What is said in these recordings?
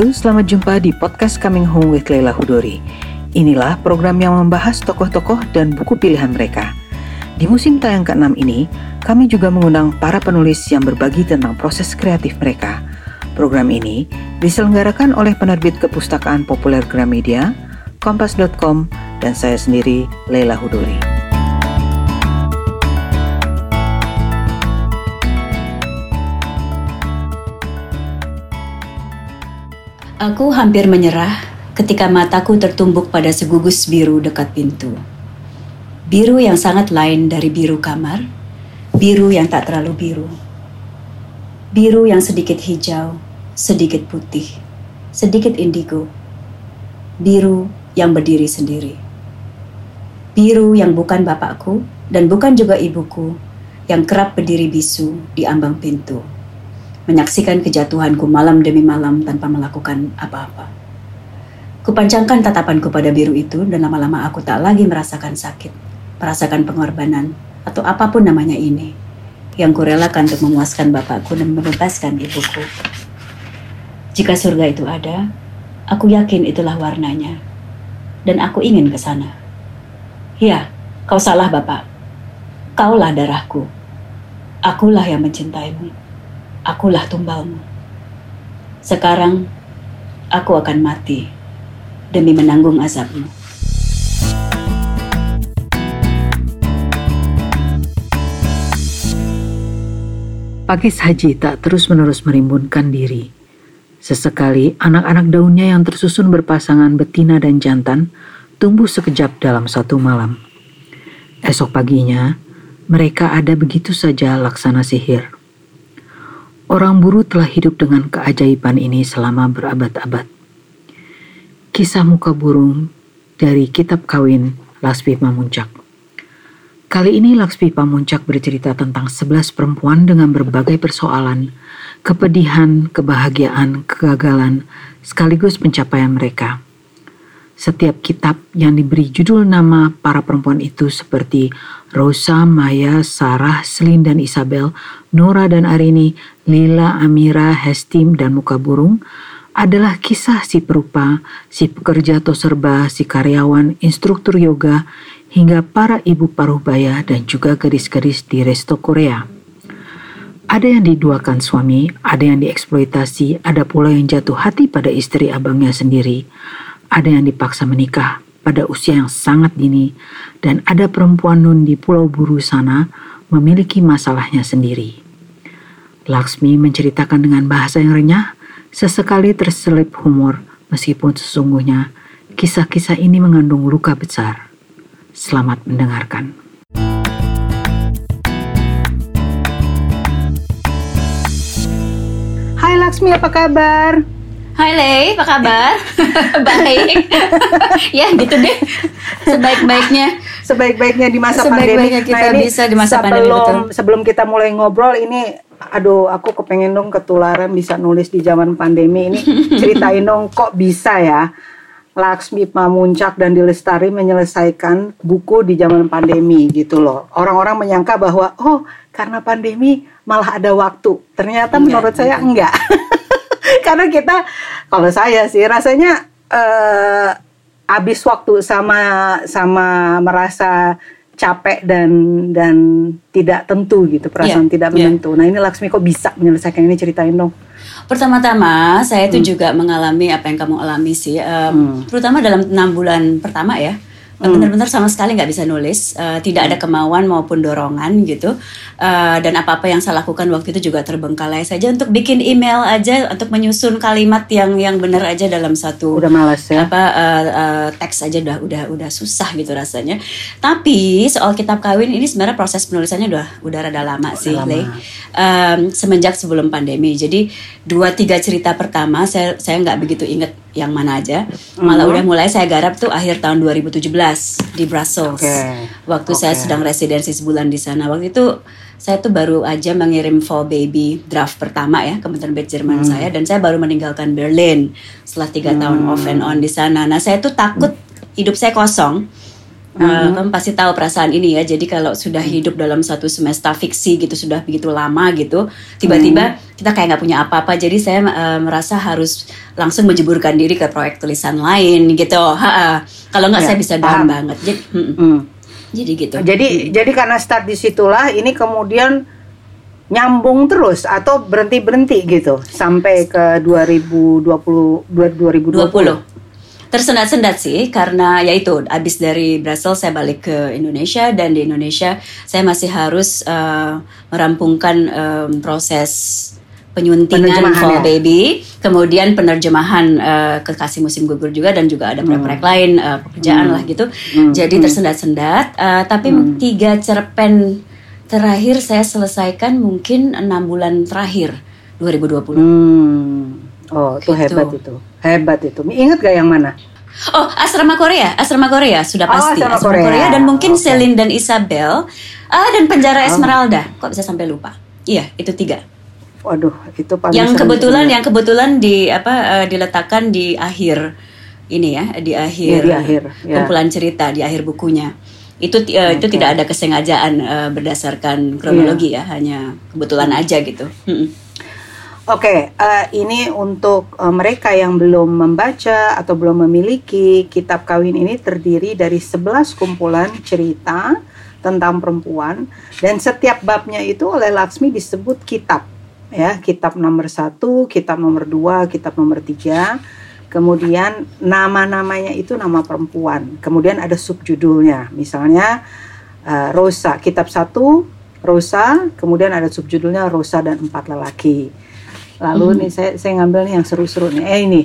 Halo, selamat jumpa di podcast Coming Home with Leila Hudori. Inilah program yang membahas tokoh-tokoh dan buku pilihan mereka. Di musim tayang ke-6 ini, kami juga mengundang para penulis yang berbagi tentang proses kreatif mereka. Program ini diselenggarakan oleh penerbit kepustakaan populer Gramedia, kompas.com, dan saya sendiri, Leila Hudori. Aku hampir menyerah ketika mataku tertumbuk pada segugus biru dekat pintu. Biru yang sangat lain dari biru kamar, biru yang tak terlalu biru. Biru yang sedikit hijau, sedikit putih, sedikit indigo. Biru yang berdiri sendiri. Biru yang bukan bapakku dan bukan juga ibuku yang kerap berdiri bisu di ambang pintu menyaksikan kejatuhanku malam demi malam tanpa melakukan apa-apa. Kupancangkan tatapanku pada biru itu dan lama-lama aku tak lagi merasakan sakit, merasakan pengorbanan, atau apa pun namanya ini, yang kurelakan untuk memuaskan bapakku dan membebaskan ibuku. Jika surga itu ada, aku yakin itulah warnanya, dan aku ingin ke sana. Ya, kau salah bapak. Kaulah darahku. Akulah yang mencintaimu akulah tumbalmu. Sekarang aku akan mati demi menanggung azabmu. Pakis Haji tak terus-menerus merimbunkan diri. Sesekali anak-anak daunnya yang tersusun berpasangan betina dan jantan tumbuh sekejap dalam satu malam. Esok paginya, mereka ada begitu saja laksana sihir. Orang buru telah hidup dengan keajaiban ini selama berabad-abad. Kisah muka burung dari Kitab Kawin Laksmi Pamuncak. Kali ini Laksmi Pamuncak bercerita tentang sebelas perempuan dengan berbagai persoalan, kepedihan, kebahagiaan, kegagalan, sekaligus pencapaian mereka. Setiap kitab yang diberi judul nama para perempuan itu seperti Rosa, Maya, Sarah, Selin dan Isabel, Nora dan Arini, Lila, Amira, Hestim, dan Muka Burung adalah kisah si perupa, si pekerja toserba, si karyawan, instruktur yoga, hingga para ibu paruh baya dan juga gadis-gadis di resto Korea. Ada yang diduakan suami, ada yang dieksploitasi, ada pula yang jatuh hati pada istri abangnya sendiri ada yang dipaksa menikah pada usia yang sangat dini, dan ada perempuan nun di Pulau Buru sana memiliki masalahnya sendiri. Laksmi menceritakan dengan bahasa yang renyah, sesekali terselip humor, meskipun sesungguhnya kisah-kisah ini mengandung luka besar. Selamat mendengarkan. Hai Laksmi, apa kabar? Hai Lei, apa kabar? Baik. ya gitu deh. Sebaik-baiknya. Sebaik-baiknya di masa Sebaik-baiknya pandemi. kita nah, ini bisa di masa sebelum, pandemi betul. Sebelum kita mulai ngobrol ini aduh aku kepengen dong ketularan bisa nulis di zaman pandemi ini ceritain dong kok bisa ya Laksmi Pamuncak dan Dilestari menyelesaikan buku di zaman pandemi gitu loh. Orang-orang menyangka bahwa oh karena pandemi malah ada waktu. Ternyata Enggak, menurut saya enggak. karena kita kalau saya sih rasanya eh habis waktu sama sama merasa capek dan dan tidak tentu gitu perasaan Iya, tidak iya. menentu. Nah ini Laksmi kok bisa menyelesaikan ini ceritain dong. Pertama-tama saya itu juga mengalami apa yang kamu alami sih, Um, terutama dalam enam bulan pertama ya. Benar-benar sama sekali nggak bisa nulis, uh, tidak ada kemauan maupun dorongan gitu, Uh, dan apa-apa yang saya lakukan waktu itu juga terbengkalai saja untuk bikin email aja, untuk menyusun kalimat yang yang benar aja dalam satu Udah malas ya. apa uh, uh, teks aja udah udah udah susah gitu rasanya. Tapi soal kitab kawin ini sebenarnya proses penulisannya udah udah rada lama sih, lama. Um, semenjak sebelum pandemi. Jadi dua tiga cerita pertama saya saya nggak begitu inget yang mana aja. Malah Mhm. udah mulai saya garap tuh akhir tahun 2017 di Brussels. Oke. Waktu saya Oke. sedang residensi sebulan di sana. Waktu itu saya tuh baru aja mengirim Fall Baby draft pertama ya ke terbit Jerman saya dan saya baru meninggalkan Berlin setelah tiga tahun off and on di sana. Nah saya tuh takut hidup saya kosong. Uh, kamu pasti tahu perasaan ini ya. Jadi kalau sudah hidup dalam satu semesta fiksi gitu sudah begitu lama gitu, tiba-tiba kita kayak nggak punya apa-apa jadi saya uh, merasa harus langsung menjeburkan diri ke proyek tulisan lain gitu. Ha, kalau nggak ya, saya bisa down banget. Jadi hmm. jadi gitu. Jadi hmm. jadi karena start di situlah ini kemudian nyambung terus atau berhenti berhenti gitu sampai ke 2020 2020 20. tersendat-sendat sih karena ya itu abis dari Brussels saya balik ke Indonesia dan di Indonesia saya masih harus uh, merampungkan um, proses penyuntingan for ya? baby, kemudian penerjemahan uh, ke kasih musim gugur juga dan juga ada proyek-proyek hmm. lain uh, pekerjaan hmm. lah gitu. Hmm. Jadi hmm. tersendat-sendat, uh, tapi hmm. tiga cerpen terakhir saya selesaikan mungkin enam bulan terakhir 2020. Hmm. Oh, itu gitu. hebat itu. Hebat itu. Ingat gak yang mana? Oh, Asrama Korea, Asrama Korea sudah oh, pasti. Oh, Asrama, Asrama Korea. Korea dan mungkin okay. Celine dan Isabel. Ah, dan Penjara oh. Esmeralda. Kok bisa sampai lupa? Iya, itu tiga. Waduh, itu paling Yang kebetulan yang kebetulan di apa uh, diletakkan di akhir ini ya, di akhir, ya, di akhir ya. kumpulan cerita, di akhir bukunya itu uh, eh, okay. itu tidak ada kesengajaan uh, berdasarkan kronologi yeah. ya hanya kebetulan aja gitu. Hmm. Oke, okay, uh, ini untuk uh, mereka yang belum membaca atau belum memiliki kitab kawin ini terdiri dari 11 kumpulan cerita tentang perempuan dan setiap babnya itu oleh Laksmi disebut kitab ya kitab nomor satu, kitab nomor dua, kitab nomor tiga Kemudian nama-namanya itu nama perempuan. Kemudian ada subjudulnya. Misalnya uh, Rosa, kitab satu Rosa, kemudian ada subjudulnya Rosa dan empat lelaki. Lalu mm. nih saya saya ngambil nih yang seru-seru nih. Eh ini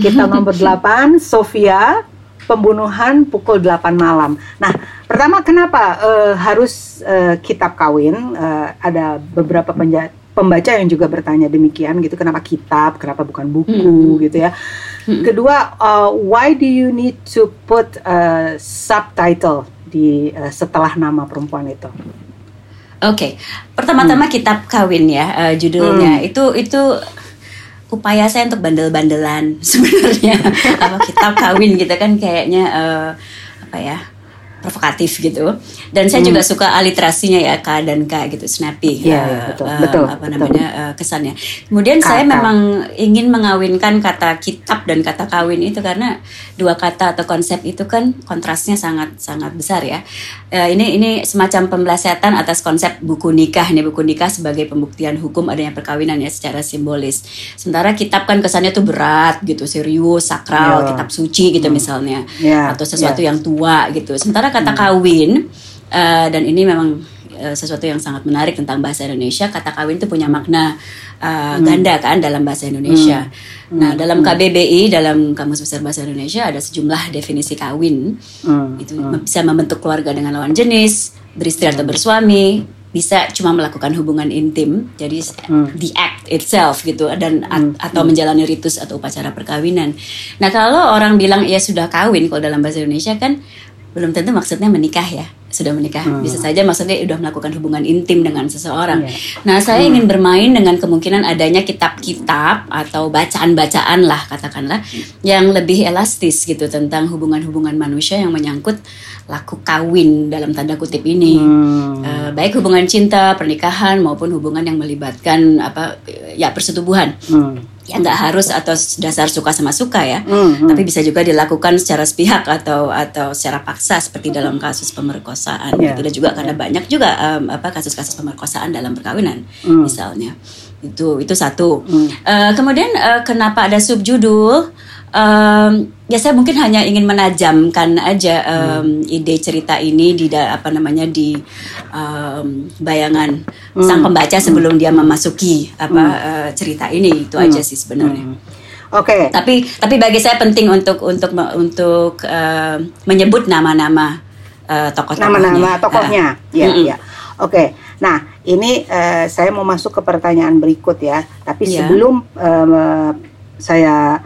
kitab nomor 8 Sofia pembunuhan pukul 8 malam. Nah, pertama kenapa uh, harus uh, kitab kawin? Uh, ada beberapa penjat pembaca yang juga bertanya demikian gitu kenapa kitab kenapa bukan buku hmm. gitu ya hmm. kedua uh, why do you need to put a subtitle di uh, setelah nama perempuan itu oke okay. pertama-tama hmm. kitab kawin ya uh, judulnya hmm. itu itu upaya saya untuk bandel-bandelan sebenarnya apa kitab kawin gitu kan kayaknya uh, apa ya provokatif gitu. Dan saya hmm. juga suka aliterasinya ya K dan K gitu, snappy. Yeah, uh, betul, uh, betul. Apa namanya Uh, kesannya. Kemudian kata. saya memang ingin mengawinkan kata kitab dan kata kawin itu karena dua kata atau konsep itu kan kontrasnya sangat sangat besar ya. Uh, ini ini semacam pembelasetan atas konsep buku nikah nih buku nikah sebagai pembuktian hukum adanya perkawinan ya secara simbolis. Sementara kitab kan kesannya tuh berat gitu, serius, sakral, yeah. kitab suci gitu hmm. misalnya, yeah. atau sesuatu yeah. yang tua gitu. Sementara kata hmm. kawin uh, dan ini memang uh, sesuatu yang sangat menarik tentang bahasa Indonesia. Kata kawin itu punya makna uh, hmm. ganda kan dalam bahasa Indonesia. Hmm. Nah, dalam hmm. KBBI dalam Kamus Besar Bahasa Indonesia ada sejumlah definisi kawin. Hmm. Itu hmm. bisa membentuk keluarga dengan lawan jenis, beristri atau bersuami, bisa cuma melakukan hubungan intim jadi hmm. the act itself gitu dan hmm. atau hmm. menjalani ritus atau upacara perkawinan nah kalau orang bilang ya sudah kawin kalau dalam bahasa Indonesia kan belum tentu maksudnya menikah ya sudah menikah hmm. bisa saja maksudnya sudah melakukan hubungan intim dengan seseorang. Yeah. Nah saya hmm. ingin bermain dengan kemungkinan adanya kitab-kitab atau bacaan-bacaan lah katakanlah yang lebih elastis gitu tentang hubungan-hubungan manusia yang menyangkut laku kawin dalam tanda kutip ini hmm. uh, baik hubungan cinta pernikahan maupun hubungan yang melibatkan apa ya persetubuhan. Hmm ya nggak harus atau dasar suka sama suka ya, mm-hmm. tapi bisa juga dilakukan secara sepihak atau atau secara paksa seperti dalam kasus pemerkosaan. Yeah. Gitu. Dan juga karena banyak juga um, apa kasus-kasus pemerkosaan dalam perkawinan mm. misalnya. Itu itu satu. Mm. Uh, kemudian uh, kenapa ada subjudul? Um, ya saya mungkin hanya ingin menajamkan aja um, hmm. ide cerita ini di apa namanya di um, bayangan hmm. sang pembaca sebelum hmm. dia memasuki apa hmm. uh, cerita ini itu hmm. aja sih sebenarnya. Hmm. Oke. Okay. Tapi tapi bagi saya penting untuk untuk untuk uh, menyebut nama-nama uh, tokoh-tokohnya. Nama-nama tokohnya. Uh, ya, mm -mm. ya. Oke. Okay. Nah, ini uh, saya mau masuk ke pertanyaan berikut ya. Tapi yeah. sebelum uh, saya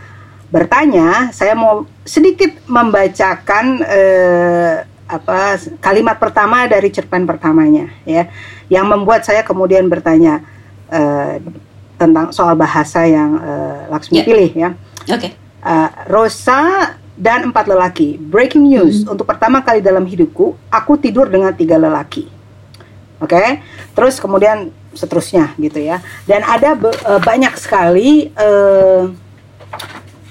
bertanya, saya mau sedikit membacakan eh, apa kalimat pertama dari cerpen pertamanya ya, yang membuat saya kemudian bertanya eh, tentang soal bahasa yang eh, Laksmi yeah. pilih ya. Oke. Okay. Uh, Rosa dan empat lelaki. Breaking news. Mm -hmm. Untuk pertama kali dalam hidupku, aku tidur dengan tiga lelaki. oke okay? terus kemudian seterusnya gitu ya dan ada uh, banyak sekali uh,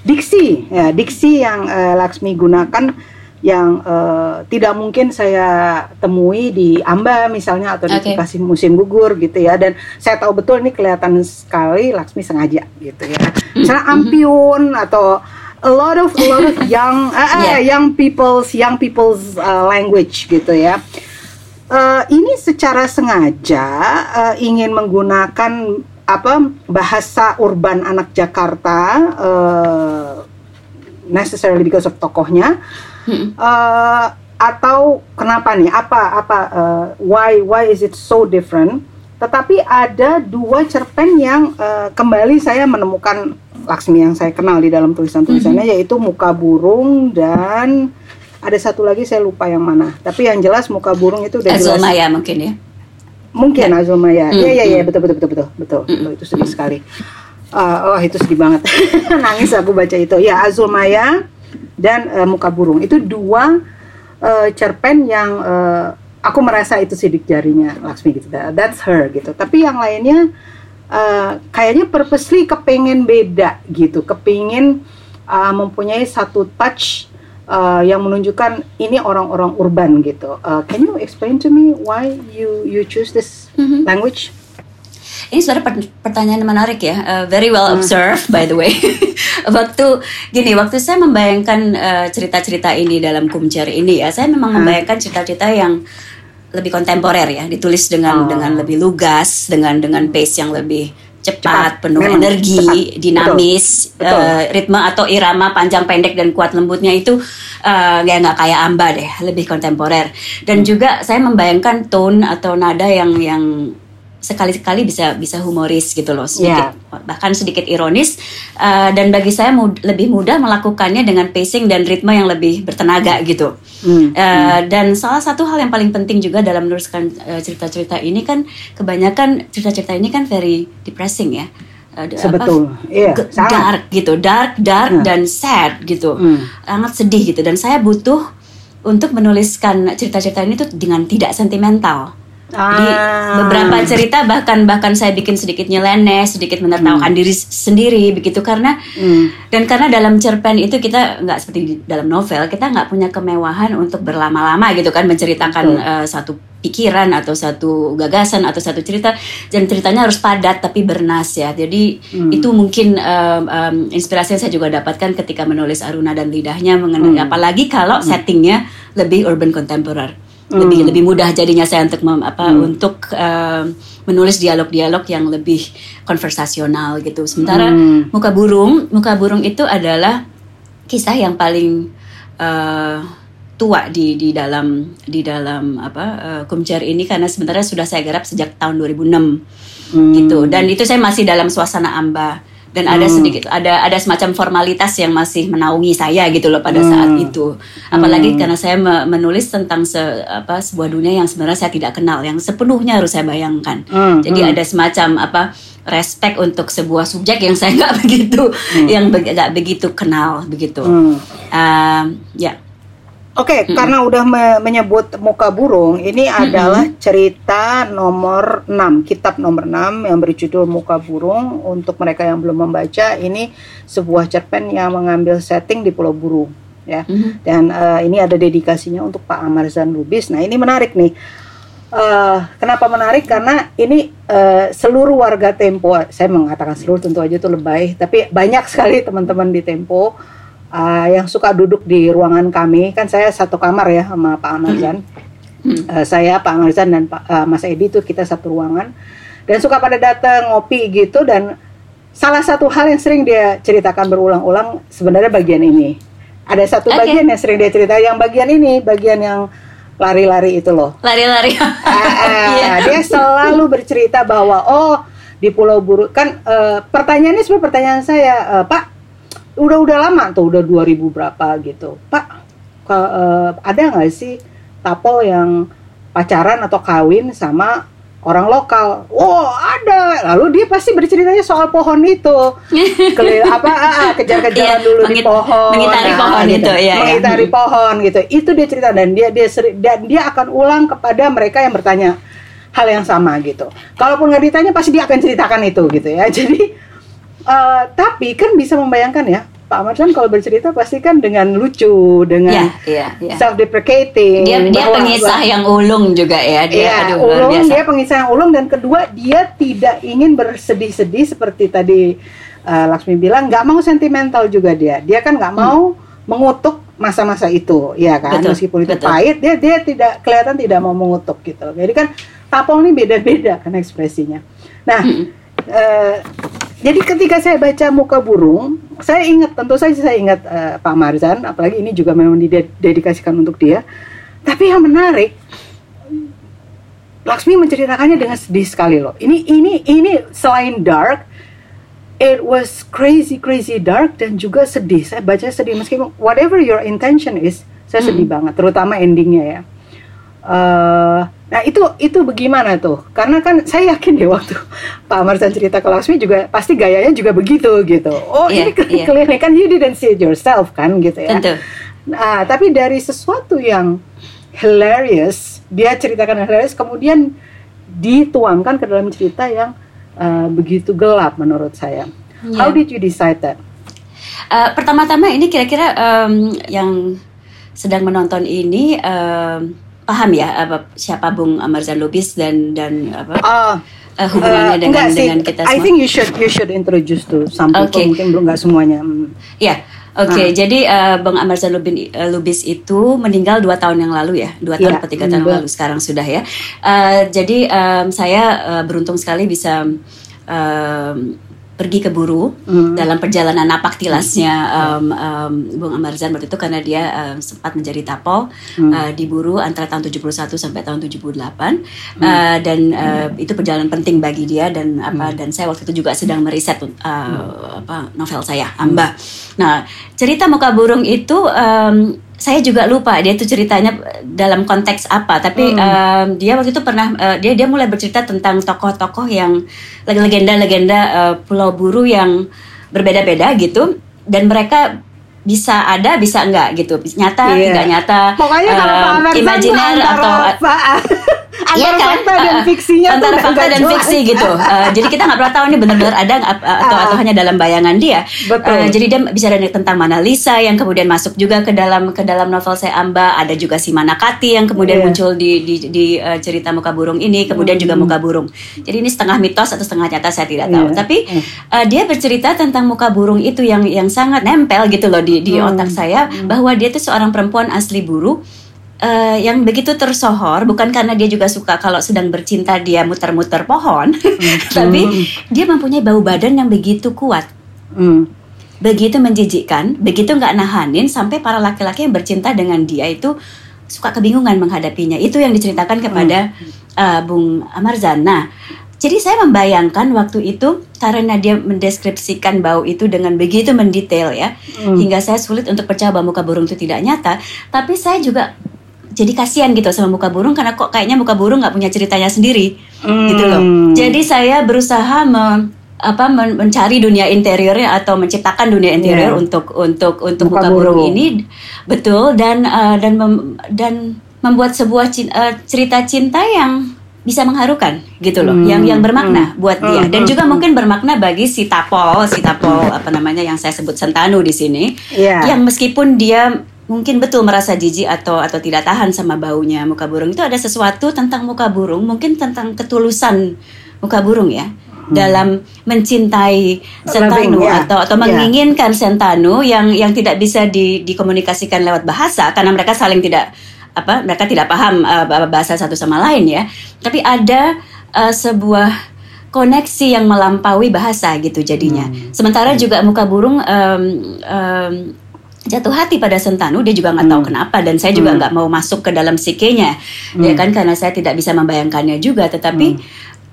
diksi ya diksi yang uh, Laksmi gunakan yang uh, tidak mungkin saya temui di Amba misalnya atau di okay. musim gugur gitu ya dan saya tahu betul ini kelihatan sekali Laksmi sengaja gitu ya misalnya mm-hmm. ampiun atau a lot of a lot of young uh, yeah. young people's young people's uh, language gitu ya uh, ini secara sengaja uh, ingin menggunakan apa bahasa urban anak Jakarta uh, necessarily because of tokohnya uh, atau kenapa nih? Apa apa uh, why why is it so different? Tetapi ada dua cerpen yang uh, kembali saya menemukan Laksmi yang saya kenal di dalam tulisan-tulisannya mm -hmm. yaitu Muka Burung dan ada satu lagi saya lupa yang mana. Tapi yang jelas Muka Burung itu udah jelas. Azulmaya mungkin ya. Mungkin ya. Azulmaya. Iya iya iya betul betul betul betul betul. Mm -hmm. Itu sedih sekali. Uh, oh itu sedih banget. Nangis aku baca itu. Ya Azulmaya dan uh, muka burung itu dua uh, cerpen yang uh, aku merasa itu sidik jarinya Laksmi gitu that's her gitu tapi yang lainnya uh, kayaknya purposely kepengen beda gitu kepingin uh, mempunyai satu touch uh, yang menunjukkan ini orang-orang urban gitu uh, can you explain to me why you you choose this mm -hmm. language ini sebenarnya pertanyaan menarik ya, uh, very well hmm. observed by the way. waktu gini, waktu saya membayangkan uh, cerita-cerita uh, ini dalam kumcer ini ya, saya memang hmm. membayangkan cerita-cerita yang lebih kontemporer ya, ditulis dengan oh. dengan lebih lugas, dengan dengan pace yang lebih cepat, cepat. penuh Memang, energi, cepat. dinamis, Betul. Betul. Uh, ritme atau irama panjang pendek dan kuat lembutnya itu uh, ya nggak kayak Amba deh, lebih kontemporer. Dan hmm. juga saya membayangkan tone atau nada yang yang sekali-sekali bisa bisa humoris gitu loh sedikit yeah. bahkan sedikit ironis uh, dan bagi saya mud lebih mudah melakukannya dengan pacing dan ritme yang lebih bertenaga gitu mm. Uh, mm. dan salah satu hal yang paling penting juga dalam menuliskan uh, cerita-cerita ini kan kebanyakan cerita-cerita ini kan very depressing ya uh, sebetul yeah, dark gitu dark dark yeah. dan sad gitu mm. sangat sedih gitu dan saya butuh untuk menuliskan cerita-cerita ini tuh dengan tidak sentimental Ah. Di beberapa cerita bahkan bahkan saya bikin sedikit nyeleneh, sedikit menertawakan hmm. diri sendiri begitu karena hmm. dan karena dalam cerpen itu kita nggak seperti di dalam novel kita nggak punya kemewahan untuk berlama-lama gitu kan menceritakan uh, satu pikiran atau satu gagasan atau satu cerita dan ceritanya harus padat tapi bernas ya jadi hmm. itu mungkin um, um, inspirasi yang saya juga dapatkan ketika menulis Aruna dan lidahnya mengenai hmm. apalagi kalau hmm. settingnya lebih urban contemporary hmm. lebih lebih mudah jadinya saya untuk mem, apa hmm. untuk uh, menulis dialog-dialog yang lebih konversasional gitu. Sementara hmm. muka burung, muka burung itu adalah kisah yang paling uh, tua di di dalam di dalam apa uh, kumcer ini karena sebenarnya sudah saya garap sejak tahun 2006 hmm. gitu dan itu saya masih dalam suasana amba dan ada hmm. sedikit ada ada semacam formalitas yang masih menaungi saya gitu loh pada hmm. saat itu apalagi hmm. karena saya menulis tentang se, apa sebuah dunia yang sebenarnya saya tidak kenal yang sepenuhnya harus saya bayangkan hmm. jadi hmm. ada semacam apa respect untuk sebuah subjek yang saya nggak begitu hmm. yang nggak be begitu kenal begitu hmm. uh, ya Oke, okay, -hmm. karena udah me menyebut muka burung, ini -hmm. adalah cerita nomor 6, kitab nomor 6 yang berjudul Muka Burung. Untuk mereka yang belum membaca, ini sebuah cerpen yang mengambil setting di Pulau Burung, ya. -hmm. Dan uh, ini ada dedikasinya untuk Pak Amarzan Lubis. Nah, ini menarik nih. Uh, kenapa menarik? Karena ini uh, seluruh warga Tempo, saya mengatakan seluruh tentu aja itu lebay, tapi banyak sekali teman-teman di Tempo uh, yang suka duduk di ruangan kami kan saya satu kamar ya sama Pak Amarzan hmm. uh, saya Pak Amarzan dan Pak uh, Mas Edi itu kita satu ruangan dan suka pada datang ngopi gitu dan salah satu hal yang sering dia ceritakan berulang-ulang sebenarnya bagian ini ada satu okay. bagian yang sering dia cerita yang bagian ini bagian yang lari-lari itu loh lari-lari uh, uh, yeah. dia selalu bercerita bahwa oh di Pulau Buru kan uh, pertanyaannya sebenarnya pertanyaan saya uh, Pak udah udah lama tuh udah 2000 berapa gitu pak ke, uh, ada nggak sih tapol yang pacaran atau kawin sama orang lokal. Wow, ada. Lalu dia pasti berceritanya soal pohon itu. Kelil apa ah, ah, kejar-kejaran iya, dulu di pohon. Mengitari nah, pohon gitu, itu, ya. Mengitari ya. pohon gitu. Itu dia cerita dan dia dia seri, dan dia akan ulang kepada mereka yang bertanya, hal yang sama gitu. Kalaupun nggak ditanya pasti dia akan ceritakan itu gitu ya. Jadi uh, tapi kan bisa membayangkan ya Pak Marsan kalau bercerita pasti kan dengan lucu, dengan yeah, yeah, yeah. self-deprecating. Dia, dia pengisah yang ulung juga ya. Dia, ya, aduh, ulung, biasa. dia pengisah yang ulung dan kedua dia tidak ingin bersedih-sedih seperti tadi uh, Laksmi bilang, nggak mau sentimental juga dia. Dia kan nggak mau hmm. mengutuk masa-masa itu, ya kan. Betul, Meskipun itu betul. pahit, dia dia tidak kelihatan tidak mau mengutuk gitu. Jadi kan tapol ini beda-beda kan ekspresinya. Nah. Hmm. Uh, jadi ketika saya baca muka burung, saya ingat tentu saja saya ingat uh, Pak Marzan, apalagi ini juga memang didedikasikan untuk dia. Tapi yang menarik, Laksmi menceritakannya dengan sedih sekali loh. Ini ini ini selain dark, it was crazy crazy dark dan juga sedih. Saya baca sedih meskipun whatever your intention is, saya sedih hmm. banget, terutama endingnya ya. Uh, Nah itu itu bagaimana tuh? Karena kan saya yakin deh waktu Pak Marsan cerita ke Lasmi juga pasti gayanya juga begitu gitu. Oh yeah, ini yeah. kelihatannya kan you didn't see it yourself kan gitu ya. Tentu. Nah tapi dari sesuatu yang hilarious dia ceritakan hilarious kemudian dituangkan ke dalam cerita yang uh, begitu gelap menurut saya. Yeah. How did you decide that? Uh, pertama-tama ini kira-kira um, yang sedang menonton ini. Um, paham ya apa siapa Bung Amarzan Lubis dan dan apa uh, uh, hubungannya uh, dengan dengan kita semua. I think you should you should introduce to some people okay. mungkin belum nggak semuanya. Hmm. Ya. Yeah. Oke, okay, uh. jadi uh, Bang Amarzan Lubin, uh, Lubis itu meninggal dua tahun yang lalu ya, dua tahun yeah, atau tiga tahun yang lalu sekarang sudah ya. Uh, jadi um, saya uh, beruntung sekali bisa um, pergi ke Buru hmm. dalam perjalanan napak tilasnya um, um, Bung Amarzan waktu itu karena dia um, sempat menjadi tapol hmm. uh, di Buru antara tahun 71 sampai tahun 78 hmm. uh, dan uh, itu perjalanan penting bagi dia dan apa hmm. dan saya waktu itu juga sedang meriset uh, hmm. apa novel saya Amba. Nah cerita muka burung itu um, saya juga lupa dia itu ceritanya dalam konteks apa tapi hmm. um, dia waktu itu pernah uh, dia dia mulai bercerita tentang tokoh-tokoh yang legenda-legenda uh, Pulau Buru yang berbeda-beda gitu dan mereka bisa ada bisa enggak gitu nyata yeah. tidak nyata pokoknya kalau um, Pak imajiner atau antara iya kan? fakta dan fiksinya antara fakta dan jelas. fiksi gitu. Uh, jadi kita nggak pernah tahu ini benar-benar ada atau uh, atau hanya dalam bayangan dia. Betul. Uh, jadi dia bicara tentang Mona Lisa yang kemudian masuk juga ke dalam ke dalam novel saya Amba. Ada juga si Manakati yang kemudian yeah. muncul di di, di uh, cerita muka burung ini. Kemudian hmm. juga muka burung. Jadi ini setengah mitos atau setengah nyata saya tidak tahu. Yeah. Tapi uh, dia bercerita tentang muka burung itu yang yang sangat nempel gitu loh di di hmm. otak saya hmm. bahwa dia itu seorang perempuan asli buru uh, yang begitu tersohor bukan karena dia juga suka kalau sedang bercinta dia muter-muter pohon, mm. tapi dia mempunyai bau badan yang begitu kuat, mm. begitu menjijikkan, begitu nggak nahanin sampai para laki-laki yang bercinta dengan dia itu suka kebingungan menghadapinya. Itu yang diceritakan kepada mm. uh, Bung Amarzan. Nah, jadi saya membayangkan waktu itu karena dia mendeskripsikan bau itu dengan begitu mendetail ya, mm. hingga saya sulit untuk percaya bahwa muka burung itu tidak nyata. Tapi saya juga jadi kasihan gitu sama muka burung karena kok kayaknya muka burung nggak punya ceritanya sendiri hmm. gitu loh. Jadi saya berusaha me, apa men mencari dunia interiornya atau menciptakan dunia interior yeah. untuk untuk untuk muka, muka burung. burung ini betul dan uh, dan mem, dan membuat sebuah cinta, uh, cerita cinta yang bisa mengharukan gitu loh, hmm. yang yang bermakna hmm. buat dia dan hmm. juga mungkin bermakna bagi si Tapol, si Tapol apa namanya yang saya sebut Sentanu di sini, yeah. yang meskipun dia mungkin betul merasa jijik atau atau tidak tahan sama baunya muka burung itu ada sesuatu tentang muka burung mungkin tentang ketulusan muka burung ya hmm. dalam mencintai sentanu yeah. atau atau yeah. menginginkan sentanu yang yang tidak bisa di, dikomunikasikan lewat bahasa karena mereka saling tidak apa mereka tidak paham uh, bahasa satu sama lain ya tapi ada uh, sebuah koneksi yang melampaui bahasa gitu jadinya hmm. sementara hmm. juga muka burung um, um, jatuh hati pada Sentanu dia juga nggak hmm. tahu kenapa dan saya juga hmm. nggak hmm. mau masuk ke dalam psikenya hmm. ya kan karena saya tidak bisa membayangkannya juga tetapi hmm.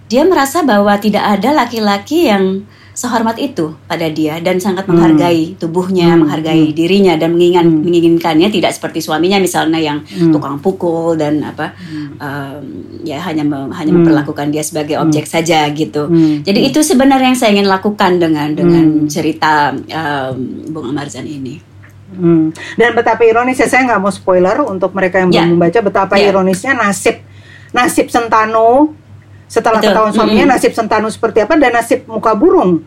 dia merasa bahwa tidak ada laki-laki yang sehormat itu pada dia dan sangat hmm. menghargai tubuhnya, hmm. menghargai hmm. dirinya dan menginginkan hmm. menginginkannya tidak seperti suaminya misalnya yang hmm. tukang pukul dan apa hmm. um, ya hanya me, hanya hmm. memperlakukan dia sebagai objek hmm. saja gitu. Hmm. Jadi hmm. itu sebenarnya yang saya ingin lakukan dengan dengan hmm. cerita um, Bung Amarzan ini. Hmm. Dan betapa ironisnya saya nggak mau spoiler untuk mereka yang belum yeah. membaca betapa yeah. ironisnya nasib nasib Sentano setelah Betul. ketahuan suaminya Mm-mm. nasib Sentanu seperti apa dan nasib muka burung.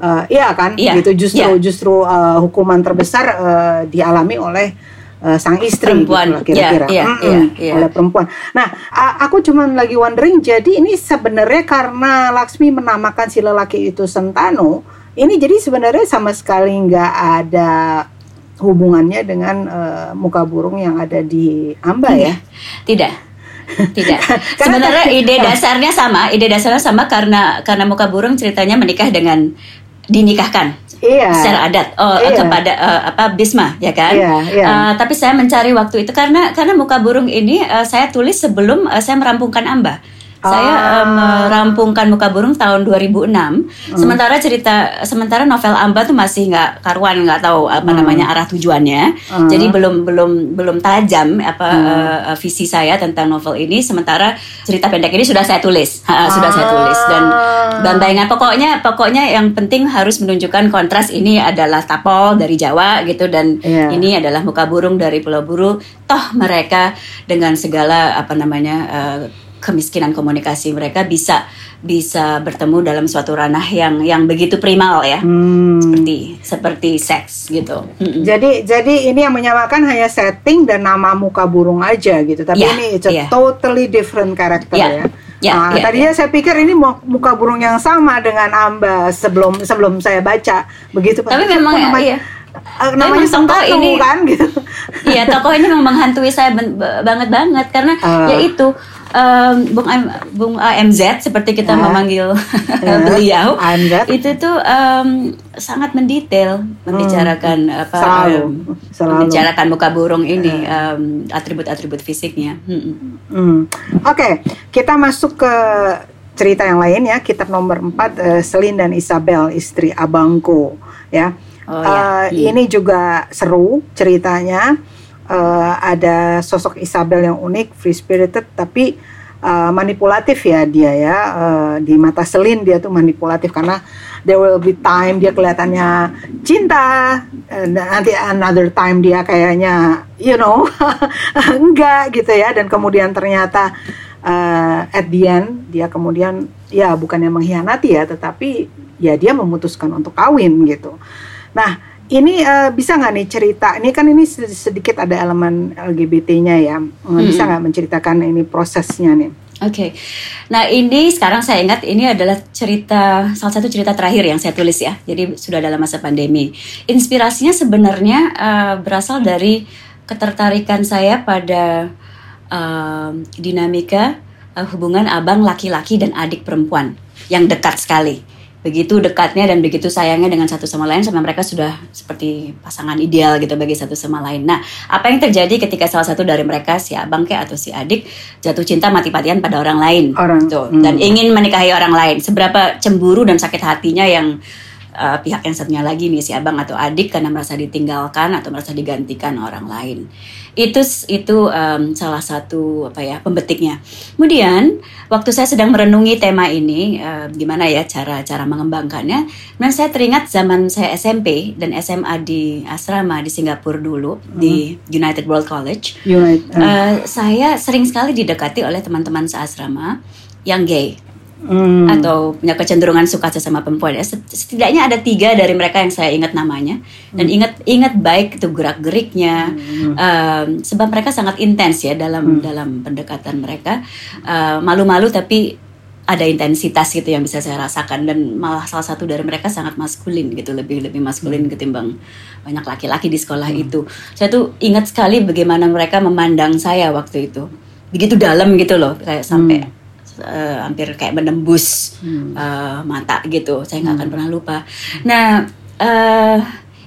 Eh, iya kan, Iya, gitu justru iya. justru eh, hukuman terbesar eh, dialami oleh eh, sang istri Perempuan. gitu kira-kira, Iya, iya, Mm-mm, iya, iya. oleh perempuan. Nah, aku cuman lagi wondering, jadi ini sebenarnya karena Laksmi menamakan si lelaki itu Sentanu, ini jadi sebenarnya sama sekali nggak ada hubungannya dengan eh, muka burung yang ada di Amba ya? Tidak. Tidak. Karena Sebenarnya ide dasarnya sama, ide dasarnya sama karena karena muka burung ceritanya menikah dengan dinikahkan Iya. secara adat oh Iya. kepada eh, apa Bisma ya kan Iya, iya. Eh, tapi saya mencari waktu itu karena karena muka burung ini eh, saya tulis sebelum eh, saya merampungkan Amba saya Ah. eh, merampungkan muka burung tahun 2006 sementara cerita sementara novel Amba tuh masih nggak karuan nggak tahu apa namanya arah tujuannya. Hmm. jadi belum belum belum tajam apa eh, visi saya tentang novel ini. Sementara cerita pendek ini sudah saya tulis. Ha, sudah saya tulis. Dan Ah. dan bayangan pokoknya pokoknya yang penting harus menunjukkan kontras ini adalah tapol dari Jawa gitu. Dan Iya. ini adalah muka burung dari Pulau Buru. Toh mereka dengan segala apa namanya eh, kemiskinan komunikasi mereka bisa bisa bertemu dalam suatu ranah yang yang begitu primal ya Hmm. seperti seperti seks gitu Mm-mm. Jadi jadi ini yang menyamakan hanya setting dan nama muka burung aja gitu. Tapi Iya, ini it's a iya. totally different character Iya, ya. iya, Nah, iya, tadinya saya pikir ini mu- muka burung yang sama dengan Amba sebelum sebelum saya baca begitu. tapi memang namanya, iya eh, namanya memang tokoh ini- kan gitu. Iya, tokoh ini memang menghantui saya ben- banget banget karena Ah. ya em, Bung AM, Bung AMZ seperti kita Ah. memanggil Ya, beliau AMZ. itu tuh em, sangat mendetail membicarakan apa Hmm. Selalu, em, selalu. membicarakan muka burung ini em, atribut-atribut fisiknya. Mm-mm. Hmm. Oke, kita masuk ke cerita yang lain ya. Kitab nomor 4 eh, Selin dan Isabel istri abangku ya. Oh, ya. Eh, Ini juga seru ceritanya. Eh, ada sosok Isabel yang unik, free spirited tapi eh, manipulatif ya dia ya. Eh, di mata Selin dia tuh manipulatif karena there will be time dia kelihatannya cinta, dan nanti another time dia kayaknya you know enggak gitu ya dan kemudian ternyata eh, at the end dia kemudian ya bukannya mengkhianati ya tetapi ya dia memutuskan untuk kawin gitu. Nah ini eh, bisa nggak nih cerita? Ini kan ini sed- sedikit ada elemen LGBT-nya ya. Eh, Bisa nggak menceritakan ini prosesnya nih? Oke, nah ini sekarang saya ingat ini adalah cerita salah satu cerita terakhir yang saya tulis ya. Jadi sudah dalam masa pandemi. Inspirasinya sebenarnya eh, berasal dari ketertarikan saya pada eh, dinamika eh, hubungan abang laki-laki dan adik perempuan yang dekat sekali. Begitu dekatnya dan begitu sayangnya dengan satu sama lain sampai mereka sudah seperti pasangan ideal gitu bagi satu sama lain. Nah, apa yang terjadi ketika salah satu dari mereka si abang kayak atau si adik jatuh cinta mati-matian pada orang lain Orang, Tuh, hmm. dan ingin menikahi orang lain. Seberapa cemburu dan sakit hatinya yang uh, pihak yang satunya lagi nih si abang atau adik karena merasa ditinggalkan atau merasa digantikan orang lain. Itu itu um, salah satu apa ya pembetiknya. Kemudian waktu saya sedang merenungi tema ini uh, gimana ya cara cara mengembangkannya, dan saya teringat zaman saya SMP dan SMA di asrama di Singapura dulu di United World College. United, eh, Uh, saya sering sekali didekati oleh teman-teman seasrama yang gay hmm. atau punya kecenderungan suka sesama perempuan. Ya. Set- Setidaknya ada tiga dari mereka yang saya ingat namanya. Dan ingat ingat baik itu gerak geriknya Um, sebab mereka sangat intens ya dalam dalam pendekatan mereka. Uh, malu-malu tapi ada intensitas gitu yang bisa saya rasakan. Dan malah salah satu dari mereka sangat maskulin gitu lebih lebih maskulin ketimbang banyak laki-laki di sekolah itu. Saya tuh ingat sekali bagaimana mereka memandang saya waktu itu. Begitu dalam gitu loh kayak sampai eh, hampir kayak menembus eh, mata gitu. Saya nggak akan pernah lupa. Nah eh,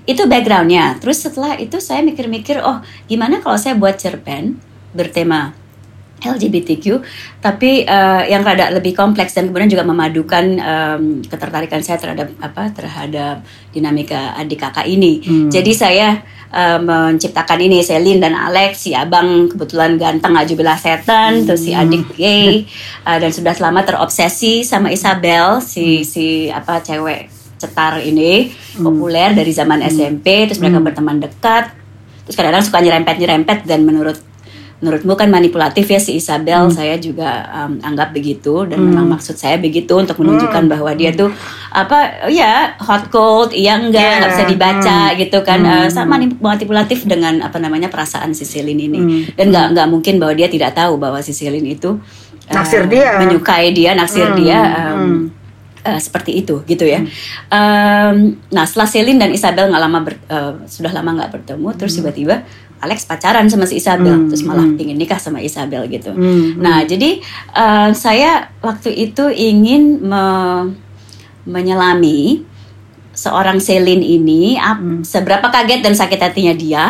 itu backgroundnya. Terus setelah itu saya mikir-mikir oh gimana kalau saya buat cerpen bertema LGBTQ, tapi eh, yang rada lebih kompleks dan kemudian juga memadukan em, ketertarikan saya terhadap apa terhadap dinamika adik kakak ini. Jadi saya eh, menciptakan ini Selin dan Alex, si abang kebetulan ganteng ajubilah setan, terus si adik gay eh, dan sudah selama terobsesi sama Isabel si si apa cewek cetar ini populer dari zaman SMP, terus mereka berteman dekat, terus kadang-kadang suka nyerempet nyerempet dan menurut menurutmu kan manipulatif ya si Isabel hmm. saya juga um, anggap begitu dan hmm. memang maksud saya begitu untuk menunjukkan hmm. bahwa dia tuh apa ya hot cold iya enggak yeah. nggak bisa dibaca hmm. gitu kan hmm. uh, sama manipulatif dengan apa namanya perasaan si Celine ini hmm. dan nggak nggak mungkin bahwa dia tidak tahu bahwa si Celine itu uh, naksir dia menyukai dia naksir hmm. dia um, hmm. Uh, seperti itu gitu ya. Hmm. Um, nah setelah Celine dan Isabel nggak lama ber, uh, sudah lama nggak bertemu, hmm. terus tiba-tiba Alex pacaran sama si Isabel, hmm. terus malah hmm. ingin nikah sama Isabel gitu. Hmm. Nah jadi uh, saya waktu itu ingin me menyelami seorang Celine ini, hmm. seberapa kaget dan sakit hatinya dia.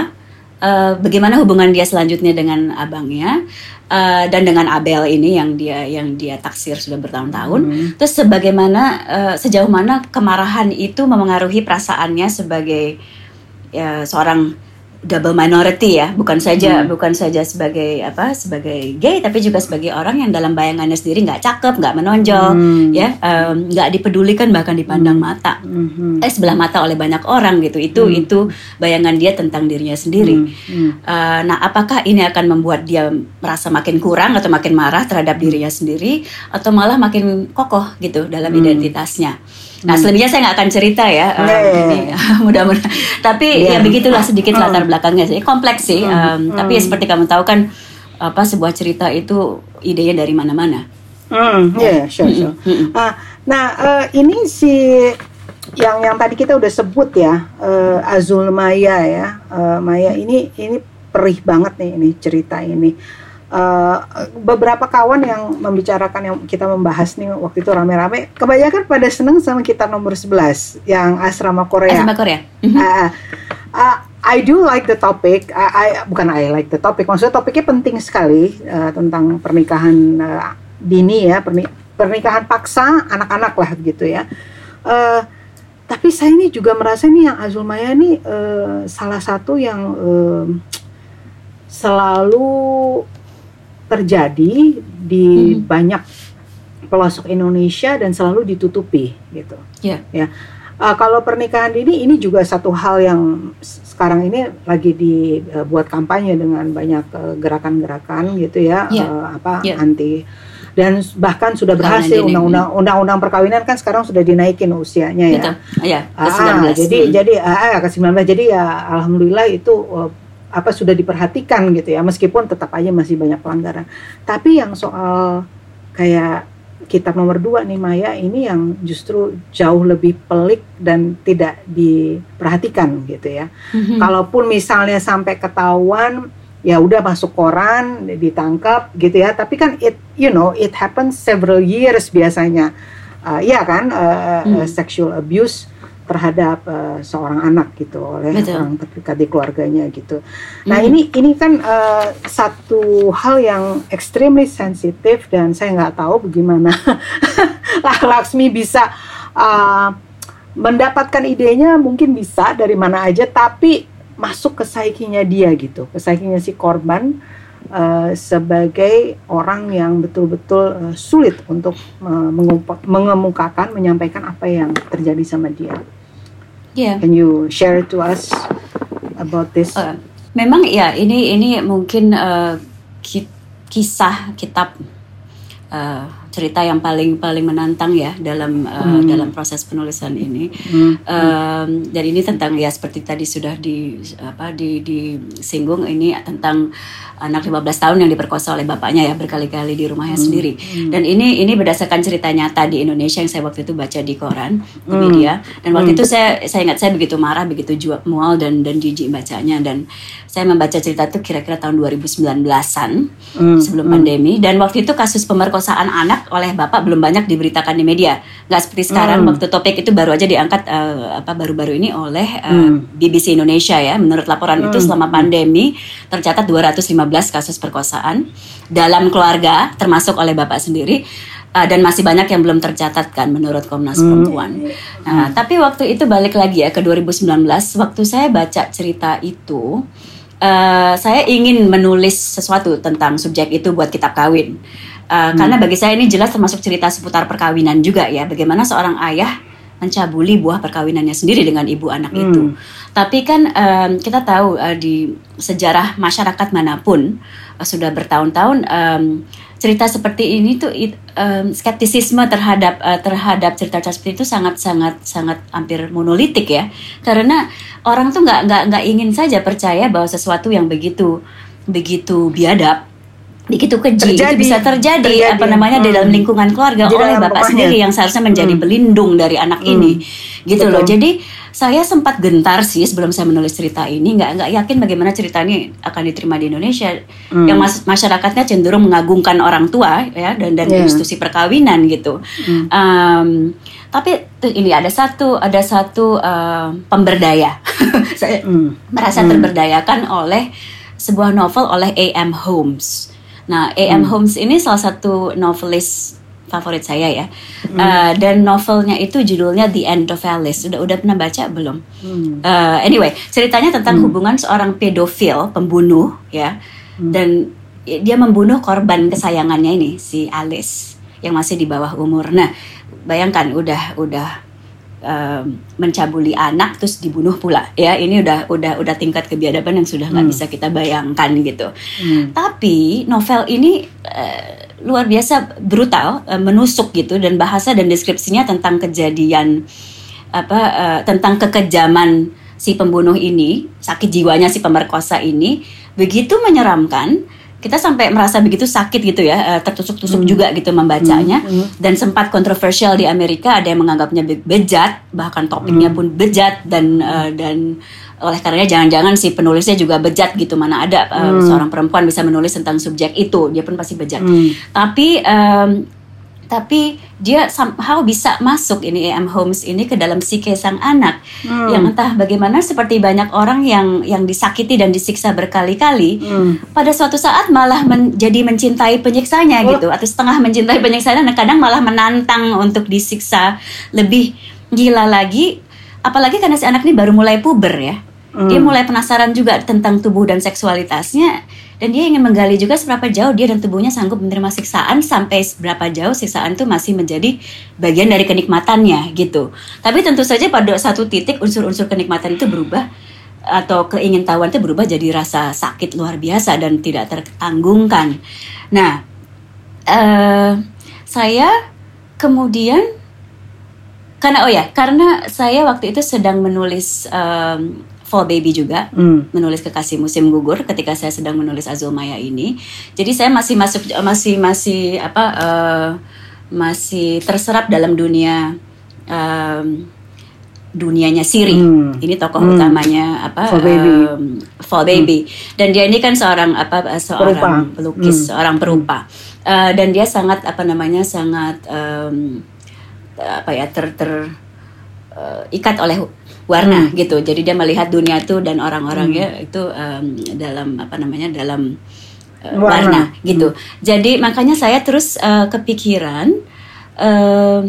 Uh, bagaimana hubungan dia selanjutnya dengan abangnya, uh, dan dengan Abel ini yang dia yang dia taksir sudah bertahun-tahun. Hmm. Terus sebagaimana uh, sejauh mana kemarahan itu memengaruhi perasaannya sebagai ya, seorang double minority ya, bukan saja hmm. bukan saja sebagai apa sebagai gay, tapi juga sebagai orang yang dalam bayangannya sendiri nggak cakep, nggak menonjol, hmm. ya nggak um, dipedulikan bahkan dipandang hmm. mata, hmm. eh sebelah mata oleh banyak orang gitu. Itu hmm. itu bayangan dia tentang dirinya sendiri. Hmm. Hmm. Uh, nah, apakah ini akan membuat dia merasa makin kurang atau makin marah terhadap dirinya sendiri, atau malah makin kokoh gitu dalam hmm. identitasnya? Nah, selebihnya saya nggak akan cerita ya. Um, mudah-mudahan. Tapi yeah. ya begitulah sedikit latar belakangnya sih. Kompleks sih. Um, Tapi ya seperti kamu tahu kan apa sebuah cerita itu idenya dari mana-mana. Hmm, ya, yeah, sure, sure. Mm Uh, nah, uh, ini si yang yang tadi kita udah sebut ya, uh, Azul Maya ya. Uh, Maya ini ini perih banget nih ini cerita ini uh, beberapa kawan yang membicarakan yang kita membahas nih waktu itu rame-rame kebanyakan pada seneng sama kita nomor 11 yang asrama Korea. Asrama Korea. Uh, uh, uh, I do like the topic. I, I bukan I like the topic. Maksudnya topiknya penting sekali uh, tentang pernikahan uh, dini ya, perni pernikahan paksa anak-anak lah gitu ya. Uh, tapi saya ini juga merasa ini yang Azul Maya ini uh, salah satu yang uh, selalu terjadi di hmm. banyak pelosok Indonesia dan selalu ditutupi gitu. Yeah. Ya. Uh, kalau pernikahan dini ini juga satu hal yang sekarang ini lagi dibuat kampanye dengan banyak uh, gerakan-gerakan gitu ya, yeah. uh, apa yeah. anti dan bahkan sudah berhasil undang-undang undang-undang perkawinan kan sekarang sudah dinaikin usianya ya. Betul. Ya, ke 19. Ah, jadi hmm. jadi ah, ke 19 jadi ya alhamdulillah itu uh, apa sudah diperhatikan gitu ya meskipun tetap aja masih banyak pelanggaran. Tapi yang soal kayak kitab nomor dua nih Maya ini yang justru jauh lebih pelik dan tidak diperhatikan gitu ya. Mm-hmm. kalaupun misalnya sampai ketahuan ya udah masuk koran ditangkap gitu ya. Tapi kan it you know it happens several years biasanya. Uh, ya kan? Uh, mm. sexual abuse terhadap uh, seorang anak gitu oleh Betul. orang terdekat di keluarganya gitu. Nah mm. ini ini kan uh, satu hal yang extremely sensitif dan saya nggak tahu bagaimana Laksmi bisa uh, mendapatkan idenya mungkin bisa dari mana aja tapi masuk ke psikinya dia gitu, ke psikinya si korban uh, sebagai orang yang betul-betul uh, sulit untuk uh, mengemukakan, menyampaikan apa yang terjadi sama dia. Yeah. Can you share to us about this? Uh, memang ya ini ini mungkin uh, ki kisah kitab uh, cerita yang paling paling menantang ya dalam uh, hmm. dalam proses penulisan ini hmm. um, dan ini tentang ya seperti tadi sudah di apa di disinggung ini tentang anak 15 tahun yang diperkosa oleh bapaknya ya berkali-kali di rumahnya hmm. sendiri. Hmm. Dan ini ini berdasarkan cerita nyata di Indonesia yang saya waktu itu baca di koran, di hmm. media. Dan waktu hmm. itu saya saya ingat saya begitu marah, begitu mual dan dan jijik bacanya dan saya membaca cerita itu kira-kira tahun 2019-an hmm. sebelum hmm. pandemi dan waktu itu kasus pemerkosaan anak oleh bapak belum banyak diberitakan di media. Nggak seperti sekarang hmm. waktu topik itu baru aja diangkat uh, apa baru-baru ini oleh uh, hmm. BBC Indonesia ya. Menurut laporan hmm. itu selama pandemi tercatat 215 kasus perkosaan dalam keluarga termasuk oleh bapak sendiri uh, dan masih banyak yang belum tercatat kan menurut Komnas hmm. Perempuan. Nah, hmm. tapi waktu itu balik lagi ya ke 2019 waktu saya baca cerita itu uh, saya ingin menulis sesuatu tentang subjek itu buat kitab kawin. Uh, hmm. Karena bagi saya ini jelas termasuk cerita seputar perkawinan juga ya. Bagaimana seorang ayah mencabuli buah perkawinannya sendiri dengan ibu anak Hmm. itu. Tapi kan em, kita tahu eh, di sejarah masyarakat mana pun eh, sudah bertahun-tahun em, cerita seperti ini tuh it- em, skeptisisme terhadap eh, terhadap cerita-cerita seperti itu sangat sangat sangat hampir monolitik ya. Karena orang tuh nggak nggak nggak ingin saja percaya bahwa sesuatu yang begitu begitu biadab begitu keji itu Terjadi. bisa terjadi, Terjadi. apa namanya di Hmm. dalam lingkungan keluarga Di oleh bapak rumahnya. sendiri yang seharusnya menjadi Hmm. pelindung dari anak Hmm. ini gitu loh Betul. jadi saya sempat gentar sih sebelum saya menulis cerita ini nggak nggak yakin bagaimana cerita ini akan diterima di Indonesia Hmm. yang mas- masyarakatnya cenderung mengagungkan orang tua ya dan dan Yeah. institusi perkawinan gitu Hmm. Em, tapi ini ada satu ada satu em, pemberdaya saya Hmm. merasa Hmm. terberdayakan oleh sebuah novel oleh A.M. Holmes. Nah, A.M. Hmm. Holmes ini salah satu novelis favorit saya ya. Hmm. Eh, dan novelnya itu judulnya The End of Alice. Udah udah pernah baca belum? Hmm. Eh, anyway, ceritanya tentang Hmm. hubungan seorang pedofil, pembunuh ya. Hmm. Dan dia membunuh korban kesayangannya ini si Alice yang masih di bawah umur. Nah, bayangkan udah udah em, mencabuli anak terus dibunuh pula ya ini udah udah udah tingkat kebiadaban yang sudah nggak Hmm. bisa kita bayangkan gitu Hmm. tapi novel ini eh, luar biasa brutal eh, menusuk gitu dan bahasa dan deskripsinya tentang kejadian apa eh, tentang kekejaman si pembunuh ini sakit jiwanya si pemerkosa ini begitu menyeramkan kita sampai merasa begitu sakit gitu ya eh, tertusuk-tusuk Hmm. juga gitu membacanya Hmm. dan sempat kontroversial di Amerika ada yang menganggapnya be- bejat bahkan topiknya Hmm. pun bejat dan eh, dan oleh karenanya jangan-jangan si penulisnya juga bejat gitu mana ada eh, Hmm. seorang perempuan bisa menulis tentang subjek itu dia pun pasti bejat Hmm. tapi em, tapi dia somehow bisa masuk ini A.M. Holmes ini ke dalam psike sang anak Hmm. yang entah bagaimana seperti banyak orang yang yang disakiti dan disiksa berkali-kali Hmm. pada suatu saat malah menjadi mencintai penyiksanya Oh. gitu atau setengah mencintai penyiksanya dan kadang malah menantang untuk disiksa lebih gila lagi apalagi karena si anak ini baru mulai puber ya Hmm. dia mulai penasaran juga tentang tubuh dan seksualitasnya dan dia ingin menggali juga seberapa jauh dia dan tubuhnya sanggup menerima siksaan sampai seberapa jauh siksaan itu masih menjadi bagian dari kenikmatannya gitu tapi tentu saja pada satu titik unsur-unsur kenikmatan itu berubah atau keingintahuan itu berubah jadi rasa sakit luar biasa dan tidak tertanggungkan. Nah, eh, saya kemudian karena oh ya karena saya waktu itu sedang menulis em, Fall Baby juga Hmm. menulis kekasih musim gugur ketika saya sedang menulis Azul Maya ini. Jadi saya masih masuk masih masih apa eh, masih terserap dalam dunia em, dunianya Siri. Hmm. Ini tokoh Hmm. utamanya apa Fall Baby. em, Fall Baby. Dan dia ini kan seorang apa seorang Perupa. pelukis, Hmm. seorang perupa. Eh, dan dia sangat apa namanya sangat em, apa ya ter ter eh, ikat oleh warna Hmm. gitu. Jadi dia melihat dunia itu dan orang-orangnya itu em, dalam apa namanya dalam eh, warna. Warna. gitu. Jadi makanya saya terus eh, kepikiran em,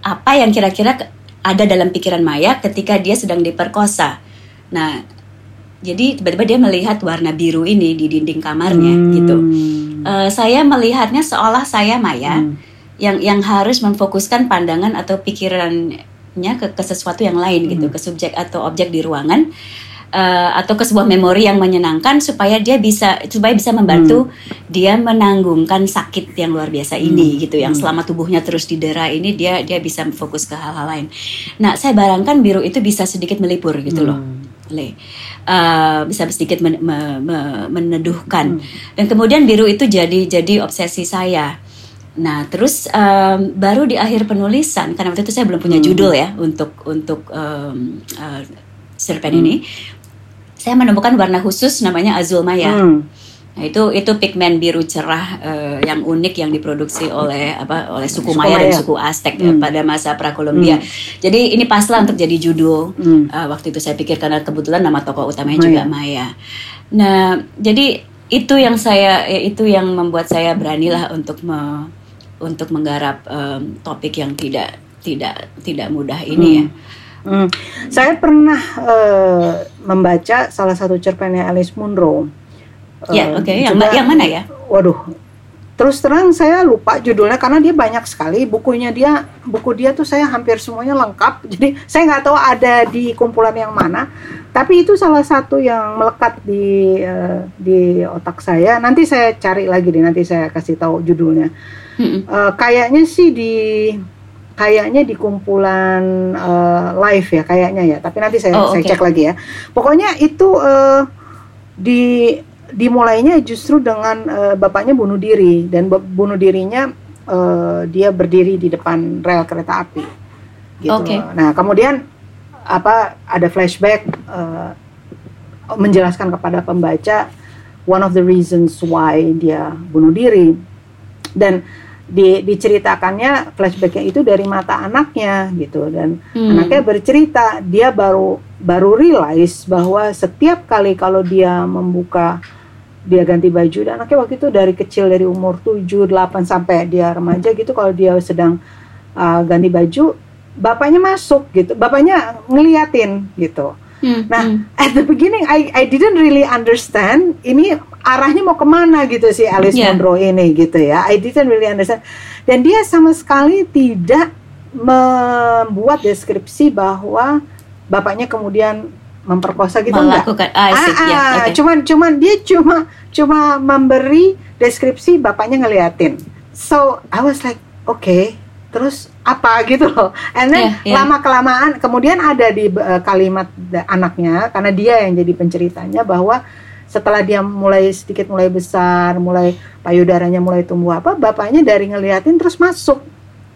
apa yang kira-kira ada dalam pikiran Maya ketika dia sedang diperkosa. Nah, jadi tiba-tiba dia melihat warna biru ini di dinding kamarnya Hmm. gitu. Eh, saya melihatnya seolah saya Maya Hmm. yang yang harus memfokuskan pandangan atau pikirannya ke, ke sesuatu yang lain gitu, Hmm. ke subjek atau objek di ruangan eh, atau ke sebuah memori yang menyenangkan supaya dia bisa supaya bisa membantu dia menanggungkan sakit yang luar biasa ini Hmm. gitu, yang Hmm. selama tubuhnya terus didera ini dia dia bisa fokus ke hal-hal lain. Nah, saya barangkan biru itu bisa sedikit melipur gitu loh. Hmm. Le. Eh, bisa sedikit men- me- me- meneduhkan Hmm. dan kemudian biru itu jadi jadi obsesi saya. Nah, terus em, baru di akhir penulisan karena waktu itu saya belum punya Hmm. judul ya untuk untuk em, eh, cerpen Hmm. ini, saya menemukan warna khusus namanya azul maya. Hmm. Nah, itu itu pigmen biru cerah eh, yang unik yang diproduksi oleh apa oleh suku, Suku Maya dan suku Aztec eh, Hmm. pada masa pra-Kolombia. Jadi ini paslah untuk jadi judul. Hmm. Uh, waktu itu saya pikir karena kebetulan nama tokoh utamanya Maya. juga Maya. Nah, jadi itu yang saya ya, itu yang membuat saya beranilah untuk me- untuk menggarap em, topik yang tidak tidak tidak mudah ini ya. Hmm. Saya pernah eh, membaca salah satu cerpennya Alice Munro. Ya, Eh, oke. Yang, juga- yang mana ya? Waduh, terus terang saya lupa judulnya karena dia banyak sekali bukunya dia buku dia tuh saya hampir semuanya lengkap jadi saya nggak tahu ada di kumpulan yang mana tapi itu salah satu yang melekat di uh, di otak saya nanti saya cari lagi deh nanti saya kasih tahu judulnya uh, kayaknya sih di kayaknya di kumpulan uh, live ya kayaknya ya. Tapi nanti saya oh, saya cek lagi ya. Pokoknya itu uh, di dimulainya justru dengan uh, bapaknya bunuh diri. Dan bunuh dirinya uh, dia berdiri di depan rel kereta api. Gitu. Okay. Nah kemudian apa ada flashback uh, menjelaskan kepada pembaca one of the reasons why dia bunuh diri. Dan di, diceritakannya flashbacknya itu dari mata anaknya gitu dan hmm. anaknya bercerita dia baru baru realize bahwa setiap kali kalau dia membuka dia ganti baju dan anaknya waktu itu dari kecil dari umur 7 8 sampai dia remaja gitu kalau dia sedang uh, ganti baju bapaknya masuk gitu bapaknya ngeliatin gitu hmm, nah hmm. at the beginning I I didn't really understand ini arahnya mau ke mana gitu si Alice yeah. Munro ini gitu ya I didn't really understand dan dia sama sekali tidak membuat deskripsi bahwa bapaknya kemudian memperkosa gitu melakukan ah, ah, ah, yeah, okay. cuman cuman dia cuma cuma memberi deskripsi bapaknya ngeliatin so I was like oke okay, terus apa gitu loh. And then yeah, yeah. lama kelamaan kemudian ada di uh, kalimat anaknya karena dia yang jadi penceritanya bahwa setelah dia mulai sedikit mulai besar mulai payudaranya mulai tumbuh apa bapaknya dari ngeliatin terus masuk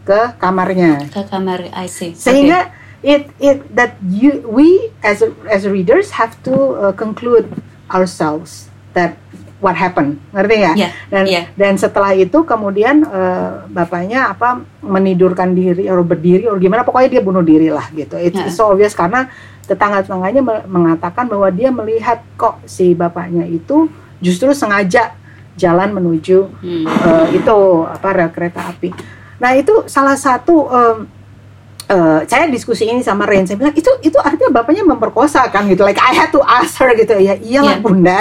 ke kamarnya. Ke kamar I see. Sehingga okay. it it that you we as as readers have to uh, conclude ourselves that what happened ngerti ya yeah, dan yeah. dan setelah itu kemudian uh, bapaknya apa menidurkan diri atau berdiri atau gimana pokoknya dia bunuh diri lah gitu it's, yeah. so obvious karena tetangga tetangganya mengatakan bahwa dia melihat kok si bapaknya itu justru sengaja jalan menuju hmm. uh, itu apa rel kereta api nah itu salah satu um, uh, saya diskusi ini sama Ren saya bilang itu itu artinya bapaknya memperkosa kan? Gitu like I had to ask her gitu. Ya iyalah yeah. bunda.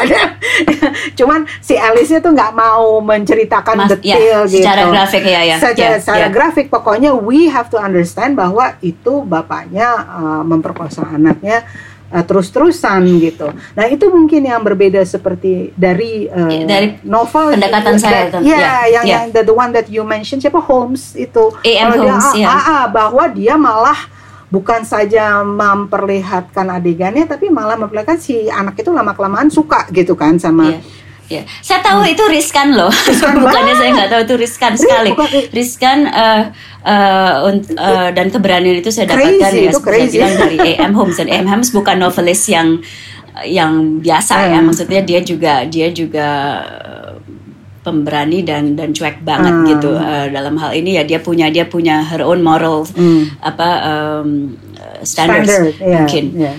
Cuman si Alice tuh nggak mau menceritakan Mas, detail yeah, gitu. secara grafik ya ya. Secara, yeah, secara yeah. grafik pokoknya we have to understand bahwa itu bapaknya uh, memperkosa anaknya uh, terus-terusan gitu. Nah itu mungkin yang berbeda seperti dari uh, dari novel pendekatan saya. That, ya, yeah, yang yeah. yang the, the one that you mentioned siapa Holmes itu. A.M. Holmes dia, ya. Ah, ah, bahwa dia malah bukan saja memperlihatkan adegannya tapi malah memperlihatkan si anak itu lama kelamaan suka gitu kan sama yeah Ya, saya tahu hmm. itu riskan loh. Bukannya saya nggak tahu itu riskan sekali. Riskan uh, uh, uh, dan keberanian itu saya dapatkan ya seperti bilang dari A.M. Holmes dan A.M. Holmes bukan novelis yang yang biasa hmm. ya. Maksudnya dia juga dia juga pemberani dan dan cuek banget hmm. gitu uh, dalam hal ini ya dia punya dia punya her own moral hmm. apa um, standards Standard, yeah, mungkin yeah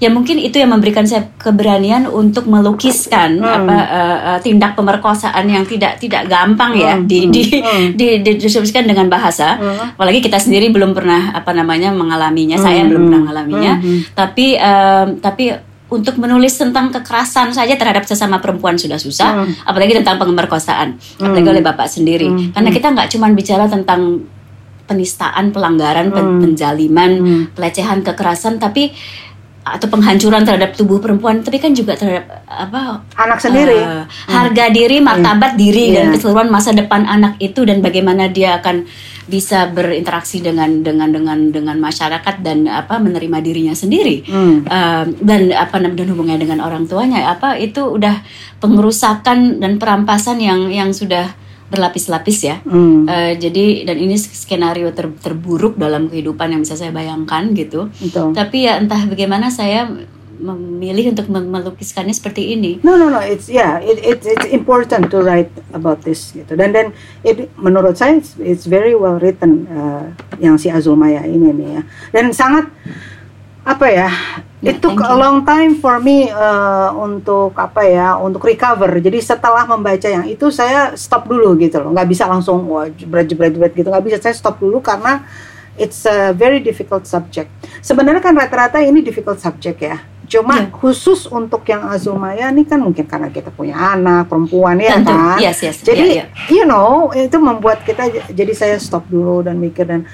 ya mungkin itu yang memberikan saya keberanian untuk melukiskan hmm. apa uh, uh, tindak pemerkosaan yang tidak tidak gampang ya hmm. di di, hmm. di, di dengan bahasa hmm. apalagi kita sendiri belum pernah apa namanya mengalaminya hmm. saya belum pernah mengalaminya hmm. tapi um, tapi untuk menulis tentang kekerasan saja terhadap sesama perempuan sudah susah, hmm. apalagi tentang pemerkosaan, hmm. apalagi oleh bapak sendiri. Hmm. Karena kita nggak cuma bicara tentang penistaan, pelanggaran, hmm. penjaliman, hmm. pelecehan, kekerasan, tapi atau penghancuran terhadap tubuh perempuan tapi kan juga terhadap apa anak sendiri uh, harga hmm. diri martabat hmm. diri yeah. dan iya. keseluruhan masa depan anak itu dan bagaimana dia akan bisa berinteraksi dengan dengan dengan dengan masyarakat dan apa menerima dirinya sendiri hmm. uh, dan apa dan hubungannya dengan orang tuanya apa itu udah pengerusakan dan perampasan yang yang sudah berlapis-lapis ya. Hmm. Uh, jadi dan ini skenario ter, terburuk dalam kehidupan yang bisa saya bayangkan gitu. Betul. Tapi ya entah bagaimana saya memilih untuk melukiskannya seperti ini. No no no, it's yeah, it, it it's important to write about this gitu. Dan dan it, menurut saya it's, it's very well written uh, yang si Azul Maya ini nih ya. Dan sangat apa ya Yeah, itu a long time for me uh, untuk apa ya untuk recover. Jadi setelah membaca yang itu saya stop dulu gitu loh. Nggak bisa langsung wah jebret jebret jebret gitu. Nggak bisa saya stop dulu karena it's a very difficult subject. Sebenarnya kan rata-rata ini difficult subject ya. Cuma Iya. khusus untuk yang Azumaya ini kan mungkin karena kita punya anak perempuan ya Tentu. kan. Yes, yes. Jadi Iya, iya. you know itu membuat kita jadi saya stop dulu dan mikir dan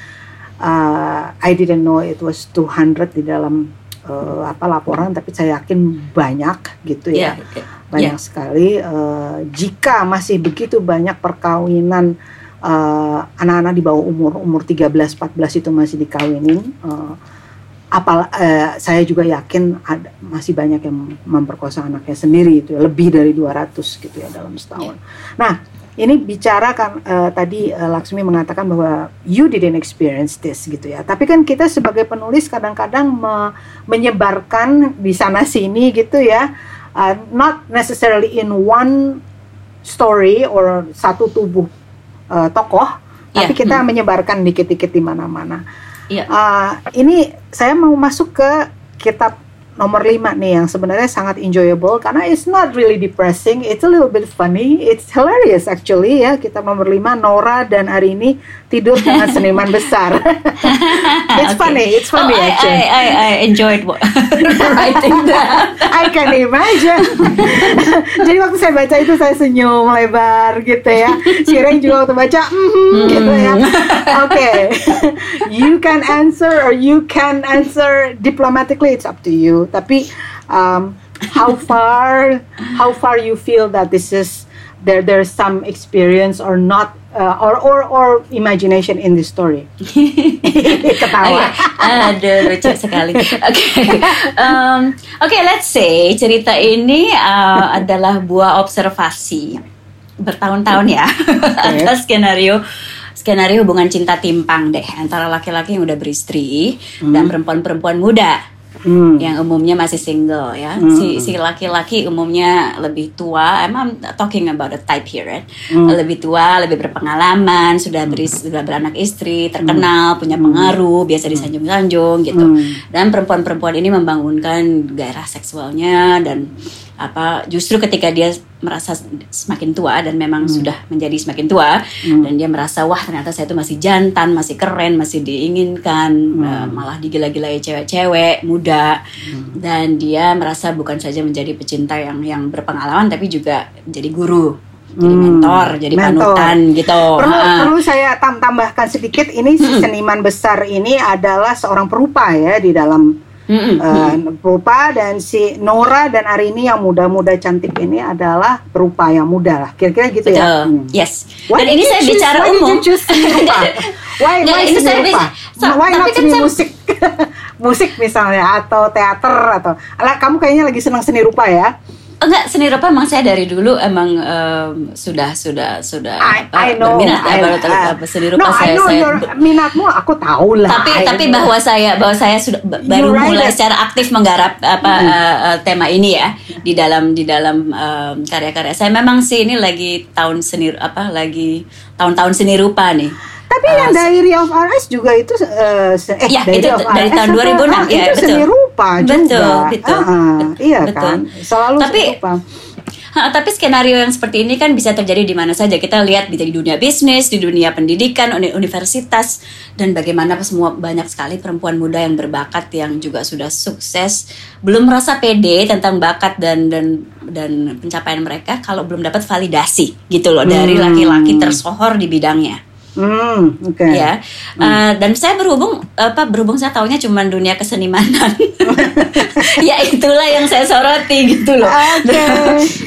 uh, I didn't know it was 200 di dalam uh, apa laporan tapi saya yakin banyak gitu ya. Iya, iya. Banyak sekali uh, jika masih begitu banyak perkawinan uh, anak-anak di bawah umur umur 13 14 itu masih dikawinin uh, apal eh, saya juga yakin ada masih banyak yang memperkosa anaknya sendiri itu ya, lebih dari 200 gitu ya dalam setahun. Nah, ini bicara kan eh, tadi eh, Laksmi mengatakan bahwa you didn't experience this gitu ya. Tapi kan kita sebagai penulis kadang-kadang me- menyebarkan di sana sini gitu ya. Uh, not necessarily in one story or satu tubuh uh, tokoh, tapi Ya, kita hmm. menyebarkan dikit-dikit di mana-mana. Iya. Ah, ini saya mau masuk ke kitab nomor 5 nih yang sebenarnya sangat enjoyable karena it's not really depressing, it's a little bit funny, it's hilarious actually ya. Kitab nomor 5 Nora dan Arini tidur dengan seniman besar. it's Okay. funny, it's funny oh, actually. I, I, I enjoyed writing that. I can imagine. Jadi waktu saya baca itu saya senyum lebar gitu ya. Shireen juga waktu baca, "Mhm," gitu ya. Oke, you can answer or you can answer diplomatically. It's up to you. Tapi um, how far, how far you feel that this is there? There's some experience or not, uh, or or or imagination in this story. Ketawa. Aduh, lucu sekali. Oke, Um, oke, let's say cerita ini uh, adalah buah observasi bertahun-tahun ya atas skenario skenario hubungan cinta timpang deh antara laki-laki yang udah beristri dan perempuan-perempuan muda Hmm. yang umumnya masih single ya. Hmm. Si si laki-laki umumnya lebih tua. Emang talking about the type here, right? Hmm. Lebih tua, lebih berpengalaman, sudah beris, sudah beranak istri, terkenal, punya pengaruh, biasa disanjung-sanjung gitu. Hmm. Dan perempuan-perempuan ini membangunkan gairah seksualnya dan apa justru ketika dia merasa semakin tua dan memang sudah menjadi semakin tua dan dia merasa wah ternyata saya itu masih jantan, masih keren, masih diinginkan, eh, malah digila-gilai cewek-cewek muda dan dia merasa bukan saja menjadi pecinta yang yang berpengalaman tapi juga jadi guru, jadi Hmm. mentor, jadi Mentor. panutan gitu. Perlu, Ha. perlu saya tam- tambahkan sedikit, ini si seniman besar ini adalah seorang perupa ya di dalam Mm-mm. eh, perupa dan si Nora dan Arini yang muda-muda cantik ini adalah perupa yang muda lah, kira-kira gitu Betul. ya. Hmm. Yes. Why Dan ini did saya you choose- bicara why did you umum. choose seni rupa? Why, why ini saya rupa? so- why not kan seni saya- musik? musik misalnya atau teater atau Alah, kamu kayaknya lagi senang seni rupa ya? Enggak, seni rupa emang saya dari dulu emang em, sudah sudah sudah I, apa, I know. berminat ya I, kalau ter- uh, seni rupa no, I saya know saya your minatmu, aku tahu lah. tapi I tapi know. bahwa saya bahwa saya sudah baru write mulai it. secara aktif menggarap apa eh, eh, tema ini ya di dalam di dalam em, karya-karya saya memang sih ini lagi tahun seni apa lagi tahun-tahun seni rupa nih Tapi yang Diary of RS juga itu eh, se- eh Ya, Diary itu of dari RS tahun apa? 2006, Ah, ya, itu seni betul. Rupa Betul, juga. betul, Ah, ah, bet- iya betul. kan, selalu Tapi- rupa. Ha, tapi skenario yang seperti ini kan bisa terjadi di mana saja. Kita lihat di di dunia bisnis, di dunia pendidikan, uni- universitas, dan bagaimana semua banyak sekali perempuan muda yang berbakat yang juga sudah sukses, belum merasa pede tentang bakat dan dan dan pencapaian mereka kalau belum dapat validasi gitu loh dari Hmm. laki-laki tersohor di bidangnya Hmm, oke. ya Eh, dan saya berhubung apa berhubung saya taunya cuma dunia kesenimanan ya itulah yang saya soroti gitu loh Oke.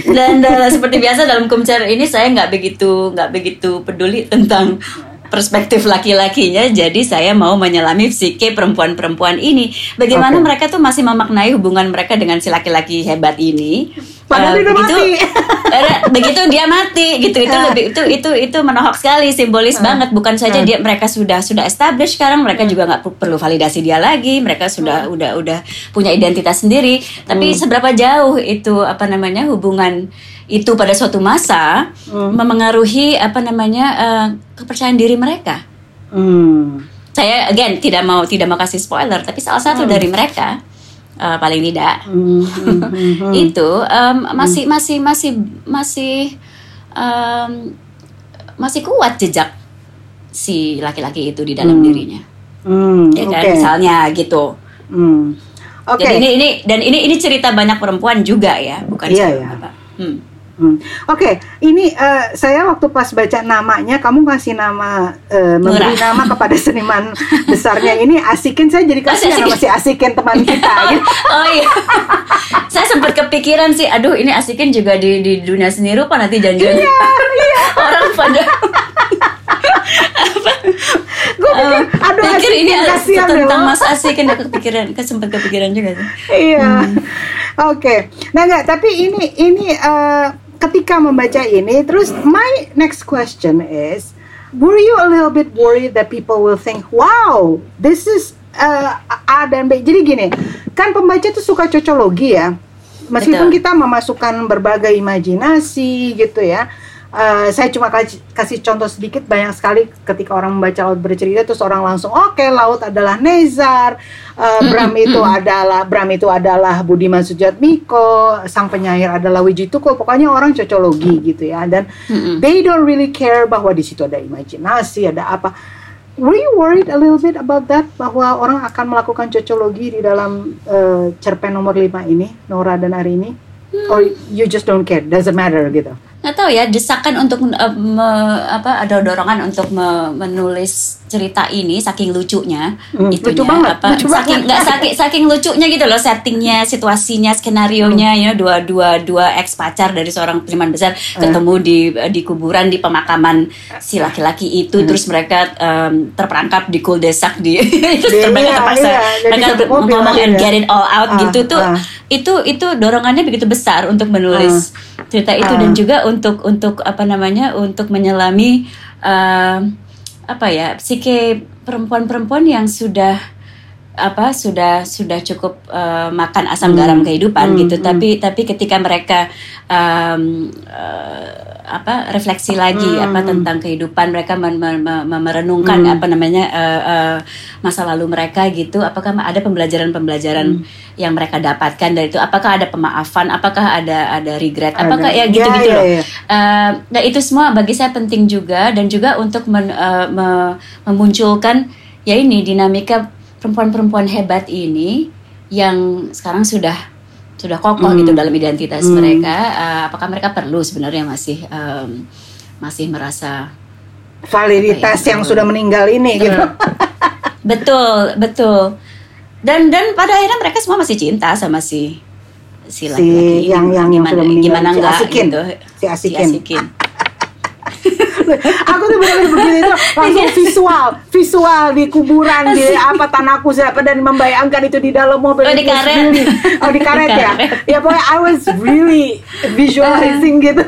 dan eh, seperti biasa dalam kumcer ini saya nggak begitu nggak begitu peduli tentang perspektif laki-lakinya jadi saya mau menyelami psike perempuan-perempuan ini. Bagaimana Oke. mereka tuh masih memaknai hubungan mereka dengan si laki-laki hebat ini? Padahal dia udah begitu mati. eh, begitu dia mati gitu. Itu Ah. lebih itu itu itu menohok sekali simbolis banget. Bukan saja Ah. dia mereka sudah sudah establish sekarang mereka juga nggak per- perlu validasi dia lagi. Mereka sudah udah udah punya identitas sendiri. Tapi seberapa jauh itu apa namanya hubungan itu pada suatu masa memengaruhi apa namanya eh, kepercayaan diri mereka Hmm. saya again tidak mau tidak mau kasih spoiler tapi salah satu dari mereka eh, paling tidak Hmm, hmm, hmm, hmm. itu em, masih masih masih masih em, masih kuat jejak si laki-laki itu di dalam Hmm. dirinya Hmm, ya kan oke. misalnya gitu Hmm. Oke. Jadi ini ini dan ini ini cerita banyak perempuan juga ya, bukan Iya, cuma ya. bapak. Hmm. Hmm. Oke, ini eh, saya waktu pas baca namanya, kamu kasih nama, eh, memberi Nurah. nama kepada seniman besarnya ini Asikin, saya jadi kasih nama si Asikin teman kita. gitu. Oh iya. Saya sempat kepikiran sih, aduh ini asikin juga di di dunia seni rupa nanti janjian. Iya, Orang pada Gue pikir, aduh pikir Asikin ini kasihan tentang. Mas Asikin aku kepikiran, kan sempat kepikiran juga sih. Iya. Hmm. Oke. Nah enggak, tapi ini ini eh, ketika membaca ini, terus my next question is, were you a little bit worried that people will think, wow, this is eh, A dan B. Jadi gini, kan pembaca tuh suka cocologi ya. Meskipun Betul. kita memasukkan berbagai imajinasi gitu ya. Eh, saya cuma kasih, kasih contoh sedikit banyak sekali ketika orang membaca laut bercerita terus orang langsung oke laut adalah Nezar. Eh, Bram itu adalah Bram itu adalah Budiman Sujatmiko sang penyair adalah Wijituko pokoknya orang cocologi gitu ya. Dan they don't really care bahwa di situ ada imajinasi ada apa. Were you worried a little bit about that? Bahwa orang akan melakukan cocologi di dalam eh, cerpen nomor 5 ini Nora dan Arini? Or you just don't care? Doesn't matter gitu nggak tahu ya desakan untuk uh, me- apa ada dorongan untuk me- menulis cerita ini saking lucunya Hmm, itunya lucu banget, apa lucu saking nggak saking saking lucunya gitu loh settingnya situasinya skenario nya Hmm. ya dua dua dua ex pacar dari seorang seniman besar Hmm. ketemu di di kuburan di pemakaman si laki-laki Hmm. itu terus mereka em, terperangkap di kuldesak di terus Iya, mereka terpaksa iya, mereka ngomong and ya. get it all out Ah, gitu tuh ah. itu itu dorongannya begitu besar untuk menulis cerita itu Ah. dan juga untuk untuk apa namanya untuk menyelami eh, apa ya psike perempuan-perempuan yang sudah apa sudah sudah cukup eh, makan asam garam kehidupan Hmm, gitu hmm. tapi tapi ketika mereka em, eh, apa refleksi lagi Hmm. apa tentang kehidupan mereka men- men- men- merenungkan Hmm. apa namanya eh, eh, masa lalu mereka gitu apakah ada pembelajaran-pembelajaran Hmm. yang mereka dapatkan dari itu apakah ada pemaafan apakah ada ada regret apakah ya Ya, gitu-gitu ya, loh ya. Eh, nah itu semua bagi saya penting juga dan juga untuk men- eh, me- memunculkan ya ini dinamika perempuan-perempuan hebat ini yang sekarang sudah sudah kokoh Hmm. gitu dalam identitas Hmm. mereka Eh, apakah mereka perlu sebenarnya masih em, masih merasa validitas ya? yang sudah meninggal ini gitu. betul betul dan dan pada akhirnya mereka semua masih cinta sama si si Si ini. yang- yang- yang gimana sudah meninggal, gimana si enggak Asikin. gitu Si Asikin. Aku tuh benar-benar begitu itu langsung visual, visual di kuburan di apa tanahku siapa dan membayangkan itu di dalam mobil. Oh, di karet. really- oh di karet Di ya. karet. Ya pokoknya I was really visualizing gitu.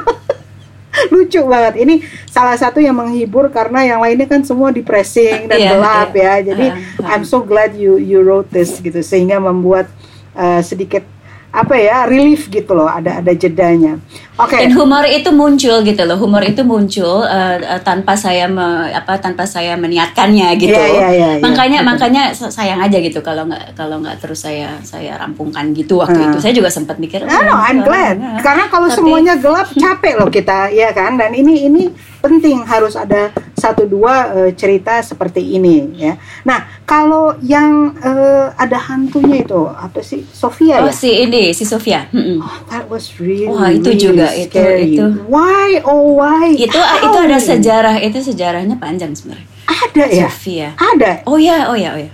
Lucu banget. Ini salah satu yang menghibur karena yang lainnya kan semua depressing dan Iya, gelap iya. ya. Jadi Ah, ah. I'm so glad you you wrote this gitu sehingga membuat uh, sedikit apa ya relief gitu loh ada ada jedanya. Oke. Dan humor itu muncul gitu loh, humor itu muncul eh, tanpa saya me- apa tanpa saya meniatkannya gitu. Iya, iya, iya, iya. makanya Betul. makanya sa- sayang aja gitu kalau nggak kalau nggak terus saya saya rampungkan gitu waktu Ah. itu. Saya juga sempat mikir. Ah, no, "Oh, I'm glad. ah." Karena kalau Tapi- semuanya gelap capek loh kita, ya kan? Dan ini ini penting harus ada satu dua eh, cerita seperti ini, ya. Nah, kalau yang eh, ada hantunya itu apa sih? Sofia Oh ya? si ini si Sofia. Mm-mm. That was really, Wah, itu really juga, itu- scary. itu. Why? Oh, why? Itu How? itu ada sejarah itu sejarahnya panjang sebenarnya. Ada ya? Sofia. Ada. Oh ya oh ya oh ya.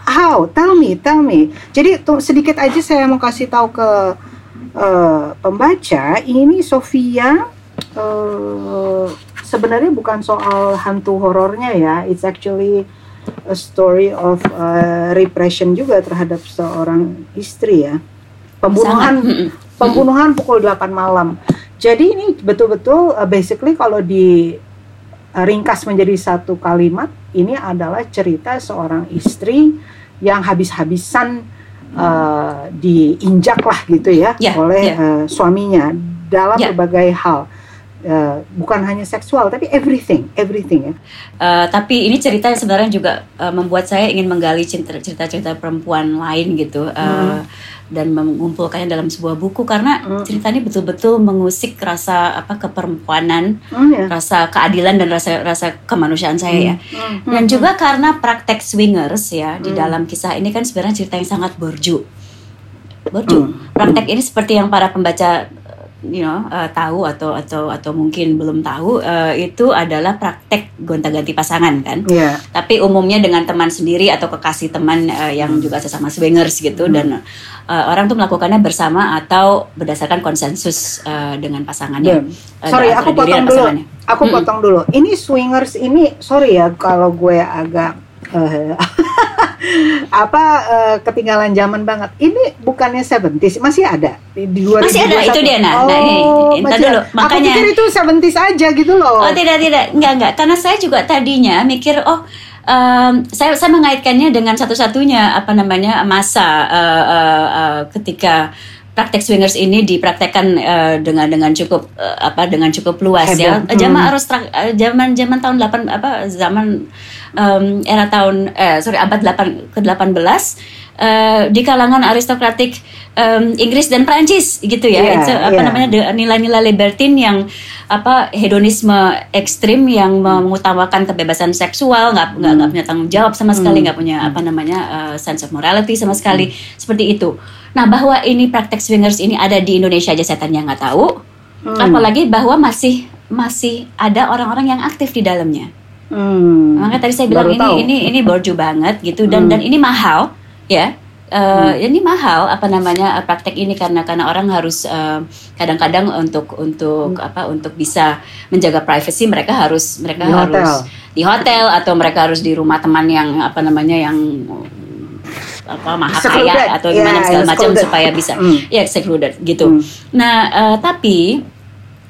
How? Tell me, tell me. Jadi tuh, sedikit aja saya mau kasih tahu ke eh, pembaca. Ini Sofia eh, sebenarnya bukan soal hantu horornya ya. It's actually a story of eh, repression juga terhadap seorang istri ya. Pembunuhan Sangat. Pembunuhan pukul 8 malam. Jadi ini betul-betul uh, basically kalau di uh, ringkas menjadi satu kalimat ini adalah cerita seorang istri yang habis-habisan uh, diinjak lah gitu ya Ya, oleh ya. uh, suaminya dalam Ya. berbagai hal. Uh, bukan hanya seksual tapi everything everything ya uh, tapi ini cerita yang sebenarnya juga uh, membuat saya ingin menggali cerita-cerita perempuan lain gitu uh, hmm. dan mengumpulkannya dalam sebuah buku karena hmm. cerita ini betul-betul mengusik rasa apa keperempuanan hmm, ya. rasa keadilan dan rasa rasa kemanusiaan saya hmm. ya hmm. dan hmm. juga karena praktek swingers ya hmm. di dalam kisah ini kan sebenarnya cerita yang sangat borju borju hmm. praktek ini seperti yang para pembaca you know uh, tahu atau atau atau mungkin belum tahu uh, itu adalah praktek gonta-ganti pasangan kan. Yeah. Tapi umumnya dengan teman sendiri atau kekasih teman uh, yang juga sesama swingers gitu hmm. dan uh, orang tuh melakukannya bersama atau berdasarkan konsensus uh, dengan pasangannya. Yeah. Uh, sorry, aku potong dulu. Aku hmm. potong dulu. Ini swingers ini sorry ya kalau gue agak uh, apa uh, ketinggalan zaman banget. Ini bukannya 70s masih ada di 2021. Masih ada itu dia nah. Oh, nah ini, ini dulu. Makanya Aku pikir itu 70s aja gitu loh. Oh, tidak tidak. Enggak enggak. Karena saya juga tadinya mikir oh Um, saya saya mengaitkannya dengan satu-satunya apa namanya masa uh, uh, uh, ketika praktek swingers ini dipraktekkan uh, dengan dengan cukup uh, apa dengan cukup luas ya. Hmm. Zaman arus zaman zaman tahun 8 apa zaman um, era tahun eh sorry abad 8 ke-18 uh, di kalangan aristokratik um, Inggris dan Prancis gitu ya. Yeah, Itu, apa yeah. namanya nilai-nilai libertin yang apa hedonisme ekstrim yang mengutamakan kebebasan seksual, nggak nggak hmm. punya tanggung jawab sama sekali, hmm. nggak hmm. punya apa namanya uh, sense of morality sama sekali, hmm. seperti itu. Nah, bahwa ini praktek swingers ini ada di Indonesia aja setannya nggak tahu. Hmm. Apalagi bahwa masih masih ada orang-orang yang aktif di dalamnya. Hmm. Makanya tadi saya bilang Baru ini tahu. ini ini borju banget gitu dan hmm. dan ini mahal ya. Uh, hmm. ini mahal apa namanya praktek ini karena karena orang harus kadang-kadang uh, untuk untuk hmm. apa untuk bisa menjaga privacy mereka harus mereka di harus hotel. di hotel atau mereka harus di rumah teman yang apa namanya yang apa maha kaya atau gimana yeah, segala macam supaya bisa mm. ya secluded gitu. Mm. Nah uh, tapi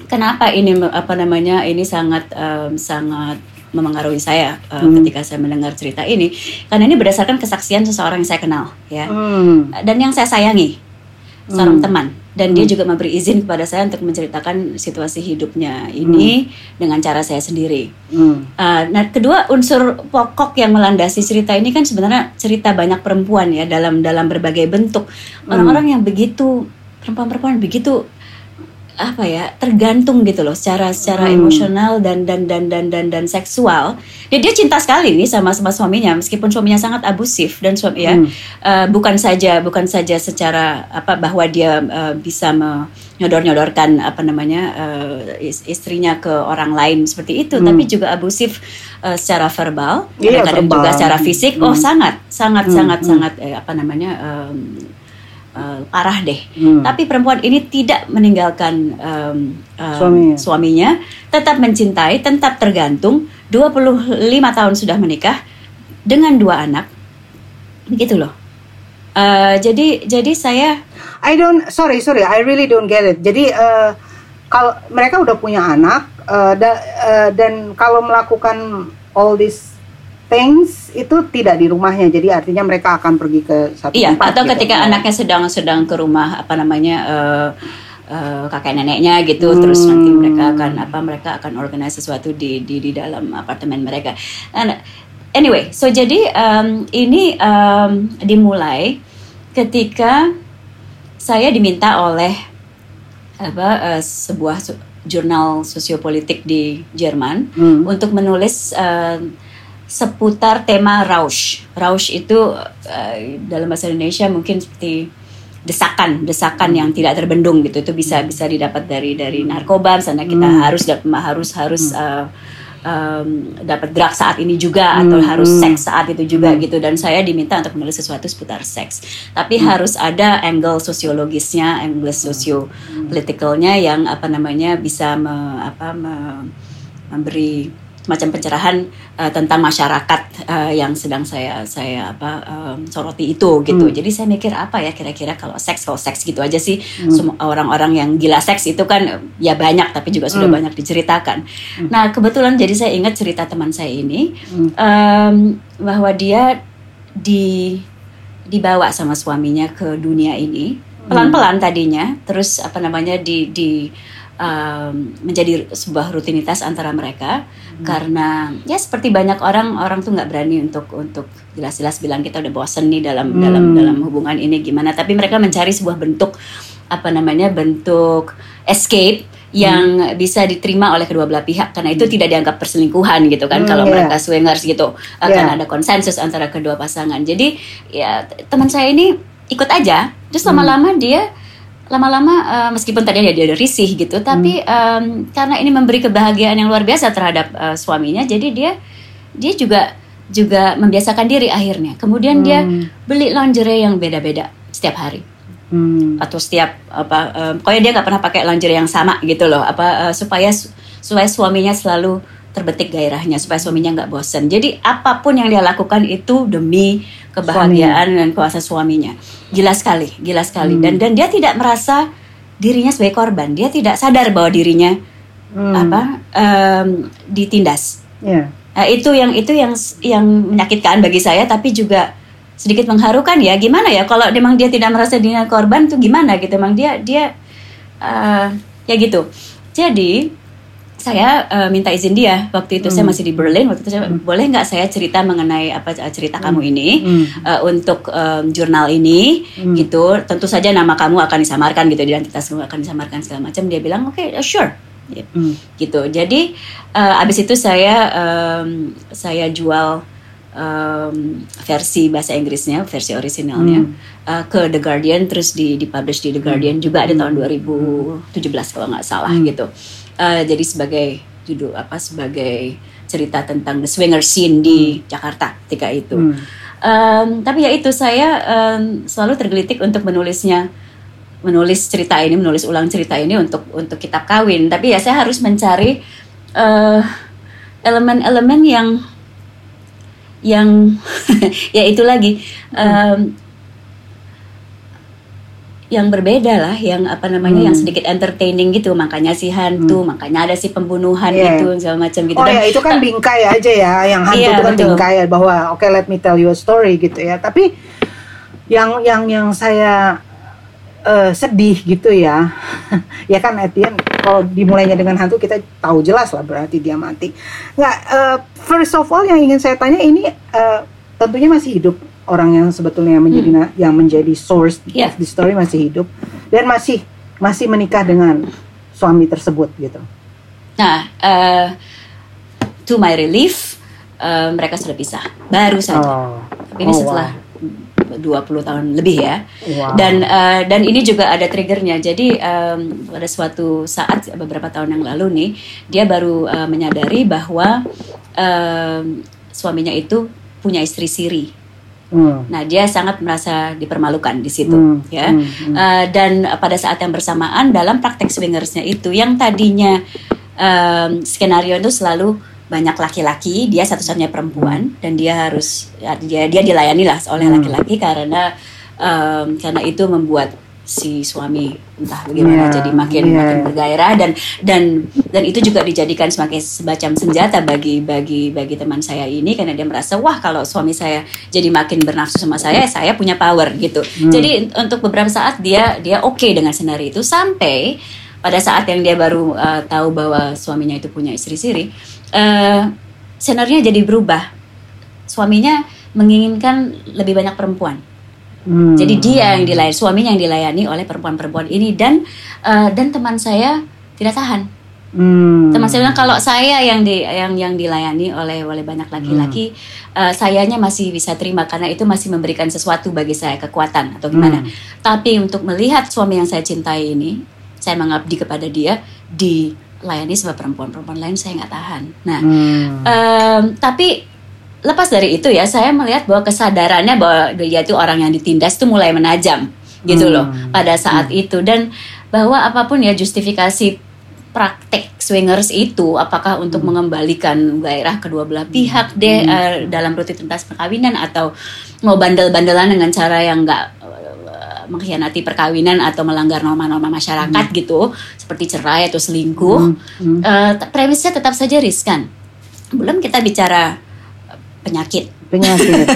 kenapa ini apa namanya ini sangat um, sangat memengaruhi saya uh, hmm. ketika saya mendengar cerita ini karena ini berdasarkan kesaksian seseorang yang saya kenal ya hmm. dan yang saya sayangi seorang hmm. teman dan hmm. dia juga memberi izin kepada saya untuk menceritakan situasi hidupnya ini hmm. dengan cara saya sendiri. Hmm. Uh, nah, kedua unsur pokok yang melandasi cerita ini kan sebenarnya cerita banyak perempuan ya dalam dalam berbagai bentuk orang-orang hmm. yang begitu perempuan-perempuan begitu apa ya tergantung gitu loh secara secara hmm. emosional dan dan dan dan dan dan seksual dia dia cinta sekali nih sama sama suaminya meskipun suaminya sangat abusif dan suami ya uh, bukan saja bukan saja secara apa bahwa dia uh, bisa menyodor nyodorkan apa namanya uh, istrinya ke orang lain seperti itu hmm. tapi juga abusif uh, secara verbal iya, kadang-kadang juga secara fisik oh, hmm. oh sangat sangat hmm. sangat hmm. sangat eh, apa namanya um, uh, parah deh. Hmm. Tapi perempuan ini tidak meninggalkan um, um, suaminya. suaminya, tetap mencintai, tetap tergantung. 25 tahun sudah menikah dengan dua anak. Begitu loh. Uh, jadi jadi saya I don't sorry sorry I really don't get it. Jadi uh, kalau mereka udah punya anak uh, da, uh, dan kalau melakukan all this things itu tidak di rumahnya jadi artinya mereka akan pergi ke satu iya, tempat atau gitu. ketika anaknya sedang sedang ke rumah apa namanya uh, uh, kakek neneknya gitu hmm. terus nanti mereka akan apa mereka akan organize sesuatu di di di dalam apartemen mereka And anyway so jadi um, ini um, dimulai ketika saya diminta oleh apa uh, sebuah jurnal sosiopolitik di Jerman hmm. untuk menulis uh, seputar tema Rausch. Rausch itu uh, dalam bahasa Indonesia mungkin seperti desakan, desakan yang tidak terbendung gitu. Itu bisa bisa didapat dari dari narkoba, misalnya kita hmm. harus harus harus uh, um, dapat drug saat ini juga hmm. atau harus seks saat itu juga hmm. gitu. Dan saya diminta untuk menulis sesuatu seputar seks. Tapi hmm. harus ada angle sosiologisnya, angle sosiopolitikalnya yang apa namanya bisa me, apa me, memberi semacam pencerahan uh, tentang masyarakat uh, yang sedang saya saya apa um, soroti itu gitu. Hmm. Jadi saya mikir apa ya kira-kira kalau seks kalau seks gitu aja sih hmm. orang-orang yang gila seks itu kan ya banyak tapi juga sudah hmm. banyak diceritakan. Hmm. Nah kebetulan jadi saya ingat cerita teman saya ini hmm. um, bahwa dia di dibawa sama suaminya ke dunia ini hmm. pelan-pelan tadinya terus apa namanya di di um, menjadi sebuah rutinitas antara mereka hmm. karena ya seperti banyak orang orang tuh nggak berani untuk untuk jelas-jelas bilang kita udah bosen nih dalam hmm. dalam dalam hubungan ini gimana tapi mereka mencari sebuah bentuk apa namanya bentuk escape yang hmm. bisa diterima oleh kedua belah pihak karena itu hmm. tidak dianggap perselingkuhan gitu kan hmm, kalau yeah. mereka swingers gitu akan yeah. ada konsensus antara kedua pasangan jadi ya teman saya ini ikut aja terus lama-lama hmm. dia lama-lama uh, meskipun tadi dia ada risih gitu tapi hmm. um, karena ini memberi kebahagiaan yang luar biasa terhadap uh, suaminya jadi dia dia juga juga membiasakan diri akhirnya kemudian hmm. dia beli lingerie yang beda-beda setiap hari hmm. atau setiap apa um, pokoknya dia nggak pernah pakai lingerie yang sama gitu loh apa uh, supaya supaya suaminya selalu terbetik gairahnya supaya suaminya nggak bosan jadi apa pun yang dia lakukan itu demi kebahagiaan Suami. dan kuasa suaminya jelas sekali jelas sekali hmm. dan dan dia tidak merasa dirinya sebagai korban dia tidak sadar bahwa dirinya hmm. apa um, ditindas yeah. nah, itu yang itu yang yang menyakitkan bagi saya tapi juga sedikit mengharukan ya gimana ya kalau memang dia tidak merasa dirinya korban tuh gimana gitu memang dia dia uh, ya gitu jadi saya uh, minta izin dia waktu itu hmm. saya masih di Berlin waktu itu saya hmm. boleh nggak saya cerita mengenai apa cerita hmm. kamu ini hmm. uh, untuk um, jurnal ini hmm. gitu tentu saja nama kamu akan disamarkan gitu identitas kamu akan disamarkan segala macam dia bilang oke okay, uh, sure hmm. gitu jadi uh, abis itu saya um, saya jual um, versi bahasa Inggrisnya, versi orisinalnya hmm. uh, ke The Guardian, terus di dipublish di The Guardian hmm. juga di tahun 2017 kalau nggak salah hmm. gitu. Uh, jadi sebagai judul apa sebagai cerita tentang the swinger scene di hmm. Jakarta ketika itu. Hmm. Um, tapi ya itu saya um, selalu tergelitik untuk menulisnya menulis cerita ini, menulis ulang cerita ini untuk untuk kitab kawin. Tapi ya saya harus mencari uh, elemen-elemen yang yang ya itu lagi um, yang berbeda lah, yang apa namanya, hmm. yang sedikit entertaining gitu, makanya si hantu, hmm. makanya ada si pembunuhan yeah. itu segala macam gitu. Oh Dan, ya itu kan bingkai aja ya, yang hantu yeah, itu kan betul. bingkai bahwa oke okay, let me tell you a story gitu ya. Tapi yang yang yang saya uh, sedih gitu ya, ya kan Etienne kalau dimulainya dengan hantu kita tahu jelas lah berarti dia mati. Nggak, uh, first of all yang ingin saya tanya ini uh, tentunya masih hidup orang yang sebetulnya yang menjadi hmm. yang menjadi source yeah. of the story masih hidup dan masih masih menikah dengan suami tersebut gitu. Nah, uh, to my relief uh, mereka sudah pisah baru saja. Oh. Tapi ini oh, setelah wow 20 tahun lebih ya. Wow. Dan uh, dan ini juga ada triggernya. Jadi um, pada suatu saat beberapa tahun yang lalu nih, dia baru uh, menyadari bahwa um, suaminya itu punya istri siri. Hmm. Nah, dia sangat merasa dipermalukan di situ, hmm. ya. Hmm. Hmm. Uh, dan pada saat yang bersamaan dalam praktek swingersnya itu, yang tadinya um, skenario itu selalu banyak laki-laki, dia satu-satunya perempuan dan dia harus ya, dia dia dilayani lah oleh hmm. laki-laki hmm. karena um, karena itu membuat si suami entah bagaimana yeah, jadi makin yeah. makin bergairah dan dan dan itu juga dijadikan sebagai semacam senjata bagi bagi bagi teman saya ini karena dia merasa wah kalau suami saya jadi makin bernafsu sama saya saya punya power gitu hmm. jadi untuk beberapa saat dia dia oke okay dengan senario itu sampai pada saat yang dia baru uh, tahu bahwa suaminya itu punya istri siri uh, senarnya jadi berubah. Suaminya menginginkan lebih banyak perempuan. Hmm. Jadi dia yang dilayani, suaminya yang dilayani oleh perempuan-perempuan ini dan uh, dan teman saya tidak tahan. Hmm. Teman saya bilang kalau saya yang di yang yang dilayani oleh oleh banyak laki-laki, hmm. uh, sayanya masih bisa terima karena itu masih memberikan sesuatu bagi saya kekuatan atau gimana. Hmm. Tapi untuk melihat suami yang saya cintai ini, saya mengabdi kepada dia di layani sebab perempuan-perempuan lain saya nggak tahan. Nah, hmm. um, tapi lepas dari itu ya saya melihat bahwa kesadarannya bahwa dia itu orang yang ditindas itu mulai menajam gitu hmm. loh pada saat hmm. itu dan bahwa apa pun ya justifikasi praktek swingers itu apakah untuk hmm. mengembalikan gairah kedua belah pihak deh hmm. uh, dalam rutinitas perkawinan atau mau bandel-bandelan dengan cara yang enggak mengkhianati perkawinan atau melanggar norma-norma masyarakat hmm. gitu seperti cerai atau selingkuh hmm. Hmm. Uh, premisnya tetap saja riskan belum kita bicara penyakit penyakit.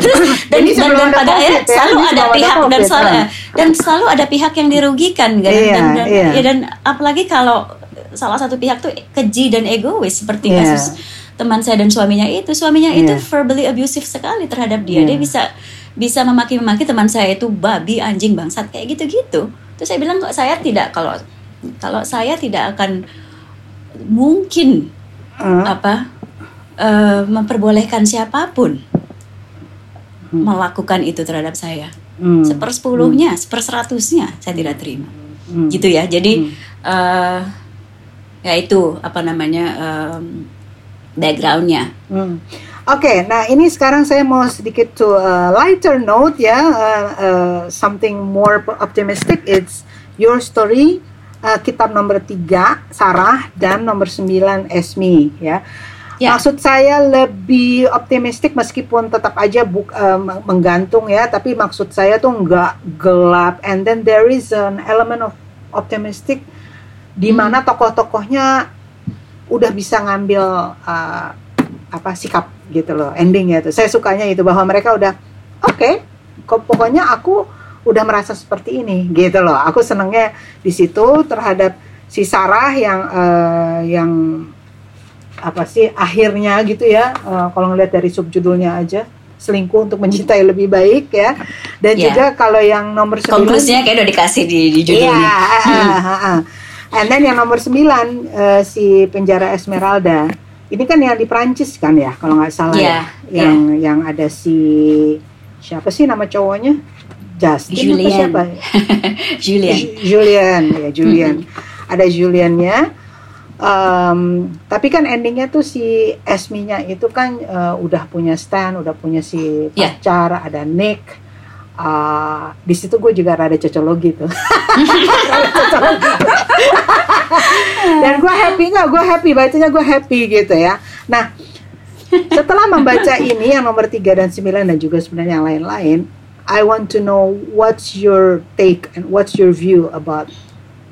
Terus dan, Ini dan, dan ada pada COVID akhirnya ya, selalu ada pihak dan selalu kan? dan selalu ada pihak yang dirugikan kan Iya, dan, dan, iya. ya, dan apalagi kalau salah satu pihak tuh keji dan egois seperti Iya. kasus teman saya dan suaminya itu suaminya itu Iya. verbally abusive sekali terhadap dia Iya. dia bisa bisa memaki-maki teman saya itu babi anjing bangsat kayak gitu-gitu terus saya bilang kok saya tidak kalau kalau saya tidak akan mungkin Eh, apa eh, memperbolehkan siapa pun Hmm. melakukan itu terhadap saya hmm, sepersepuluhnya seperseratusnya saya tidak terima hmm. gitu ya jadi Hmm. eh, ya itu apa namanya em, backgroundnya Hmm. Oke, nah ini sekarang saya mau sedikit to a lighter note ya, uh, uh, something more optimistic. It's your story, uh, kitab nomor 3 Sarah dan nomor 9 Esmi ya. Ya. Maksud saya lebih optimistik meskipun tetap aja buk, uh, menggantung ya, tapi maksud saya tuh nggak gelap. And then there is an element of optimistic di Hmm. mana tokoh-tokohnya udah bisa ngambil uh, apa sikap gitu loh ending ya tuh saya sukanya itu bahwa mereka udah oke kok pokoknya aku udah merasa seperti ini gitu loh aku senengnya di situ terhadap si Sarah yang eh, yang apa sih akhirnya gitu ya eh, kalau ngelihat dari subjudulnya aja selingkuh untuk mencintai lebih baik ya dan Ya. juga kalau yang nomor sembilan konklusinya kayak udah dikasih di, di Iya, judulnya ah, ah, ah, ah. And then yang nomor 9 eh, si penjara Esmeralda. Ini kan yang di Prancis kan ya, kalau nggak salah Iya, ya. Yang yang ada si siapa sih nama cowoknya? Justin apa Julian. siapa? Julian Ju- Julian, ya Julian. Ada Juliannya. Em, tapi kan endingnya tuh si Esminya itu kan eh, udah punya Stan, udah punya si Iya. pacar, ada Nick. Ah, di situ gue juga rada cocologi tuh. Dan gue happy nggak? Gue happy bacanya gue happy gitu ya. Nah, setelah membaca ini yang nomor 3 dan 9 dan juga sebenarnya yang lain-lain, I want to know what's your take and what's your view about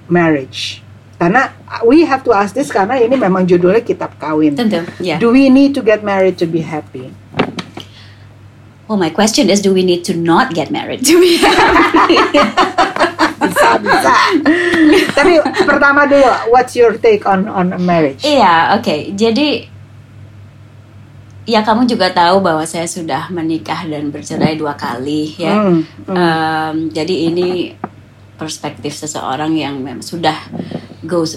marriage. Karena we have to ask this karena ini memang judulnya kitab kawin. tentu ya Do we need to get married to be happy? well my question is do we need to not get married to be Bisa, bisa. Tapi pertama dulu, what's your take on on marriage? Iya, oke. Jadi ya kamu juga tahu bahwa saya sudah menikah dan bercerai dua kali ya. Hmm, hmm. Em, jadi ini perspektif seseorang yang memang sudah goes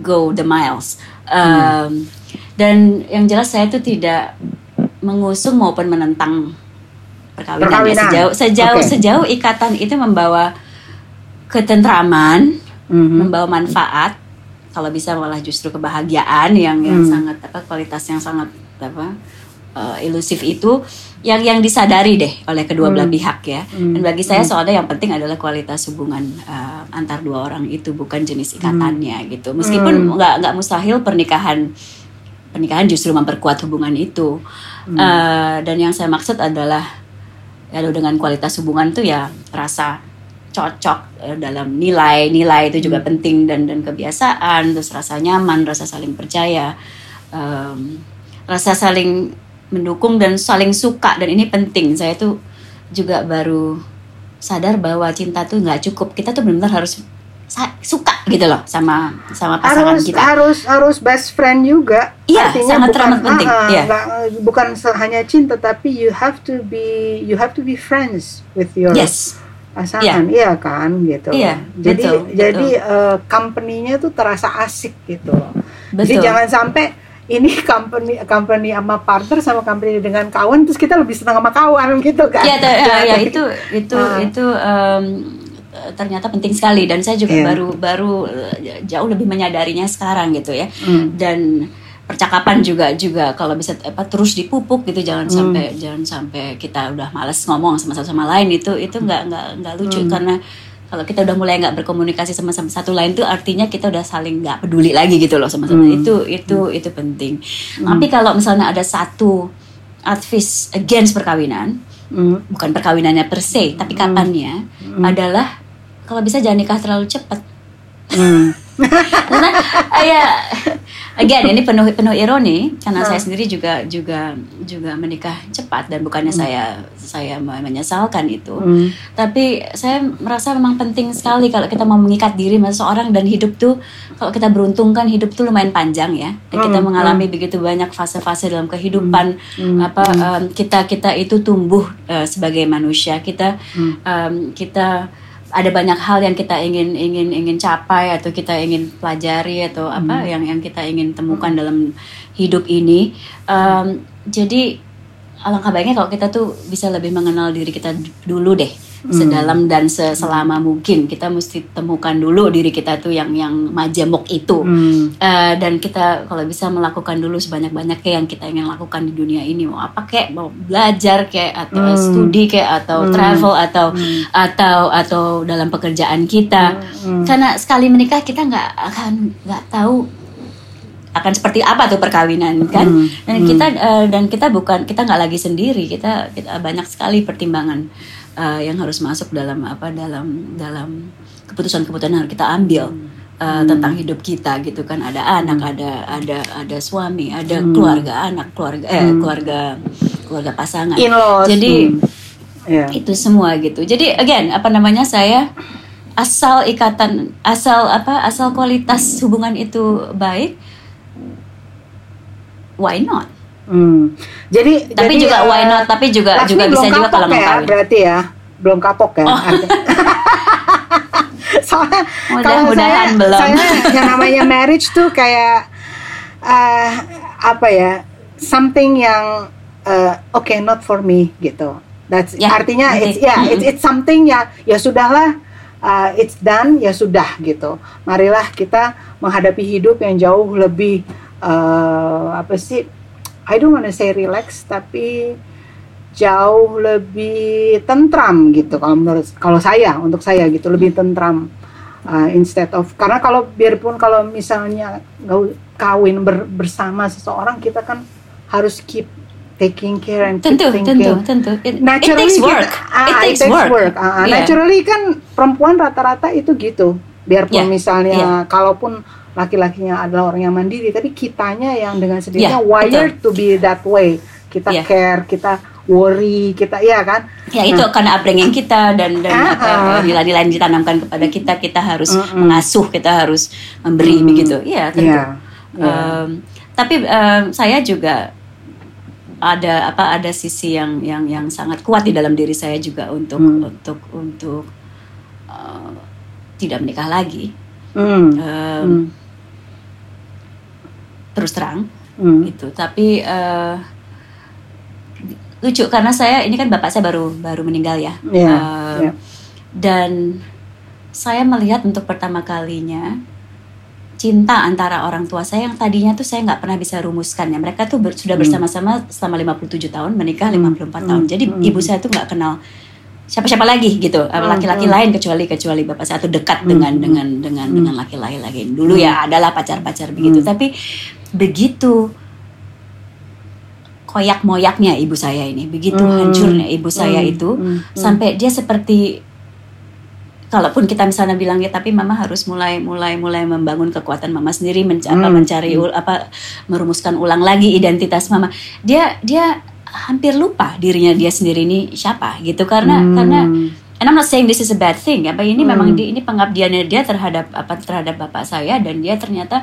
go the miles. Em, Dan yang jelas saya itu tidak mengusung maupun menentang perkawinan, ya. Perkawinan. sejauh sejauh Oke. sejauh ikatan itu membawa ketentraman, Mhm. membawa manfaat kalau bisa malah justru kebahagiaan yang yang Hmm. sangat apa kualitas yang sangat apa eh, ilusif itu yang yang disadari deh oleh kedua belah Hmm. pihak ya Hmm. dan bagi saya Hmm. soalnya yang penting adalah kualitas hubungan eh, antar dua orang itu bukan jenis ikatannya gitu meskipun Hmm. nggak nggak mustahil pernikahan pernikahan justru memperkuat hubungan itu Hmm. Eh, dan yang saya maksud adalah ya dengan kualitas hubungan tuh ya rasa cocok dalam nilai-nilai itu juga Hmm. penting dan dan kebiasaan terus rasa nyaman rasa saling percaya em, rasa saling mendukung dan saling suka dan ini penting. Saya tuh juga baru sadar bahwa cinta tuh nggak cukup. Kita tuh benar-benar harus suka gitu loh sama sama pasangan harus kita. harus harus best friend juga. Iya, Artinya sangat bukan teramat penting, ah, ah, iya. bukan hanya cinta tapi you have to be you have to be friends with your yes. pasangan, iya. Kan gitu. Iya, jadi betul, jadi eh, company-nya tuh terasa asik gitu. Jadi betul. jangan sampai ini company company sama partner sama company dengan kawan terus kita lebih senang sama kawan gitu kan. Iya, Jangan ya, kayak itu itu Ah. itu em, ternyata penting sekali dan saya juga Iya. baru baru eh, jauh lebih menyadarinya sekarang gitu ya Hmm. dan percakapan juga juga kalau bisa apa terus dipupuk gitu jangan Hmm. sampai jangan sampai kita udah males ngomong sama satu sama lain itu itu nggak nggak nggak lucu Hmm. karena kalau kita udah mulai nggak berkomunikasi sama sama satu lain tuh artinya kita udah saling nggak peduli lagi gitu loh sama sama Hmm. itu itu itu penting tapi kalau misalnya ada satu advice against perkawinan Hmm. bukan perkawinannya per se, tapi kapannya adalah kalau bisa jangan nikah terlalu cepat. Hmm. Karena ya again ini penuh penuh ironi karena saya sendiri juga juga juga menikah cepat dan bukannya saya saya menyesalkan itu. Hmm. Tapi saya merasa memang penting sekali kalau kita mau mengikat diri sama seseorang dan hidup tuh kalau kita beruntung kan hidup tuh lumayan panjang ya. Dan kita Hmm, mengalami begitu banyak fase-fase dalam kehidupan Hmm. apa em, kita kita itu tumbuh eh, sebagai manusia. Kita Hmm. em, kita ada banyak hal yang kita ingin ingin ingin capai atau kita ingin pelajari atau apa yang yang kita ingin temukan dalam hidup ini. Em, jadi alangkah baiknya kalau kita tuh bisa lebih mengenal diri kita dulu deh sedalam dan se- selama mungkin. Kita mesti temukan dulu diri kita tuh yang yang majemuk itu. Hmm. Eh, dan kita kalau bisa melakukan dulu sebanyak-banyaknya yang kita ingin lakukan di dunia ini. Mau apa kek? Mau belajar kek? Atau Hmm. studi kek? Atau Hmm. travel? Atau atau atau dalam pekerjaan kita. Hmm. karena sekali menikah kita nggak akan nggak tahu akan seperti apa tuh perkawinan kan? Hmm. dan kita eh, dan kita bukan kita nggak lagi sendiri. Kita kita banyak sekali pertimbangan eh, yang harus masuk dalam apa dalam dalam keputusan-keputusan yang harus kita ambil eh, tentang hidup kita gitu kan ada anak ada ada ada suami ada keluarga anak keluarga eh keluarga keluarga pasangan In-laws. jadi Hmm. Ya. itu semua gitu. Jadi again apa namanya saya asal ikatan asal apa asal kualitas hubungan itu baik why not? Hmm. Jadi Tapi jadi, juga eh, why not? Tapi juga Laksmi juga bisa juga kalau ya. Oh. berarti ya belum kapok ya. artinya. Soalnya Mudah- kalau saya, mudahan belum. saya yang namanya marriage tuh kayak eh, apa ya something yang eh, oke not for me gitu. That's Ya, artinya ngerti. it's ya it's, it's something ya ya sudahlah uh, it's done ya sudah gitu. Marilah kita menghadapi hidup yang jauh lebih uh, apa sih? I don't wanna say relax tapi jauh lebih tentram gitu kalau menurut kalau saya untuk saya gitu lebih tentram uh, instead of karena kalau biarpun kalau misalnya kawin ber- bersama seseorang kita kan harus keep taking care and keep Tentu, thinking tentu, tentu. It, it naturally takes kita- work. ah, it takes work. Ah, ah. Iya. Naturally kan perempuan rata-rata itu gitu. Biarpun Iya, misalnya kalaupun laki-lakinya adalah orang yang mandiri, tapi kitanya yang dengan sendirinya Iya, wired to be that way. Kita Iya. care, kita worry, kita iya kan? Ya itu karena upbringing kita dan dan Ah, apa, ah. nilai-nilai yang ditanamkan kepada kita kita harus Mm-mm. mengasuh kita harus memberi Mm. begitu. Iya tentu. Iya. Iya. Em, tapi em, saya juga ada apa ada sisi yang yang yang sangat kuat di dalam diri saya juga untuk Hmm. untuk untuk eh, tidak menikah lagi. Hmm. Em, Hmm. Terus terang Hmm. gitu. Tapi eh, lucu karena saya ini kan bapak saya baru baru meninggal ya. Iya, Em, iya. Dan saya melihat untuk pertama kalinya cinta antara orang tua saya yang tadinya tuh saya nggak pernah bisa rumuskan ya. Mereka tuh ber- sudah Hmm. bersama-sama selama 57 tahun, menikah 54 tahun. Hmm. Jadi Hmm. ibu saya tuh nggak kenal siapa-siapa lagi gitu, eh, Hmm. laki-laki Hmm. lain kecuali kecuali bapak saya tuh dekat Hmm. dengan dengan dengan Hmm. dengan laki lain. Dulu ya adalah pacar-pacar begitu, Hmm. tapi begitu koyak moyaknya ibu saya ini, begitu Hmm. hancurnya ibu saya Hmm. itu Hmm. sampai dia seperti kalaupun kita misalnya bilang ya tapi mama harus mulai mulai mulai membangun kekuatan mama sendiri menc- apa, Hmm. mencari ul- apa merumuskan ulang lagi identitas mama dia dia hampir lupa dirinya dia sendiri ini siapa gitu karena Hmm. karena and I'm not saying this is a bad thing apa ini Hmm. memang di, ini pengabdiannya dia terhadap apa terhadap bapak saya dan dia ternyata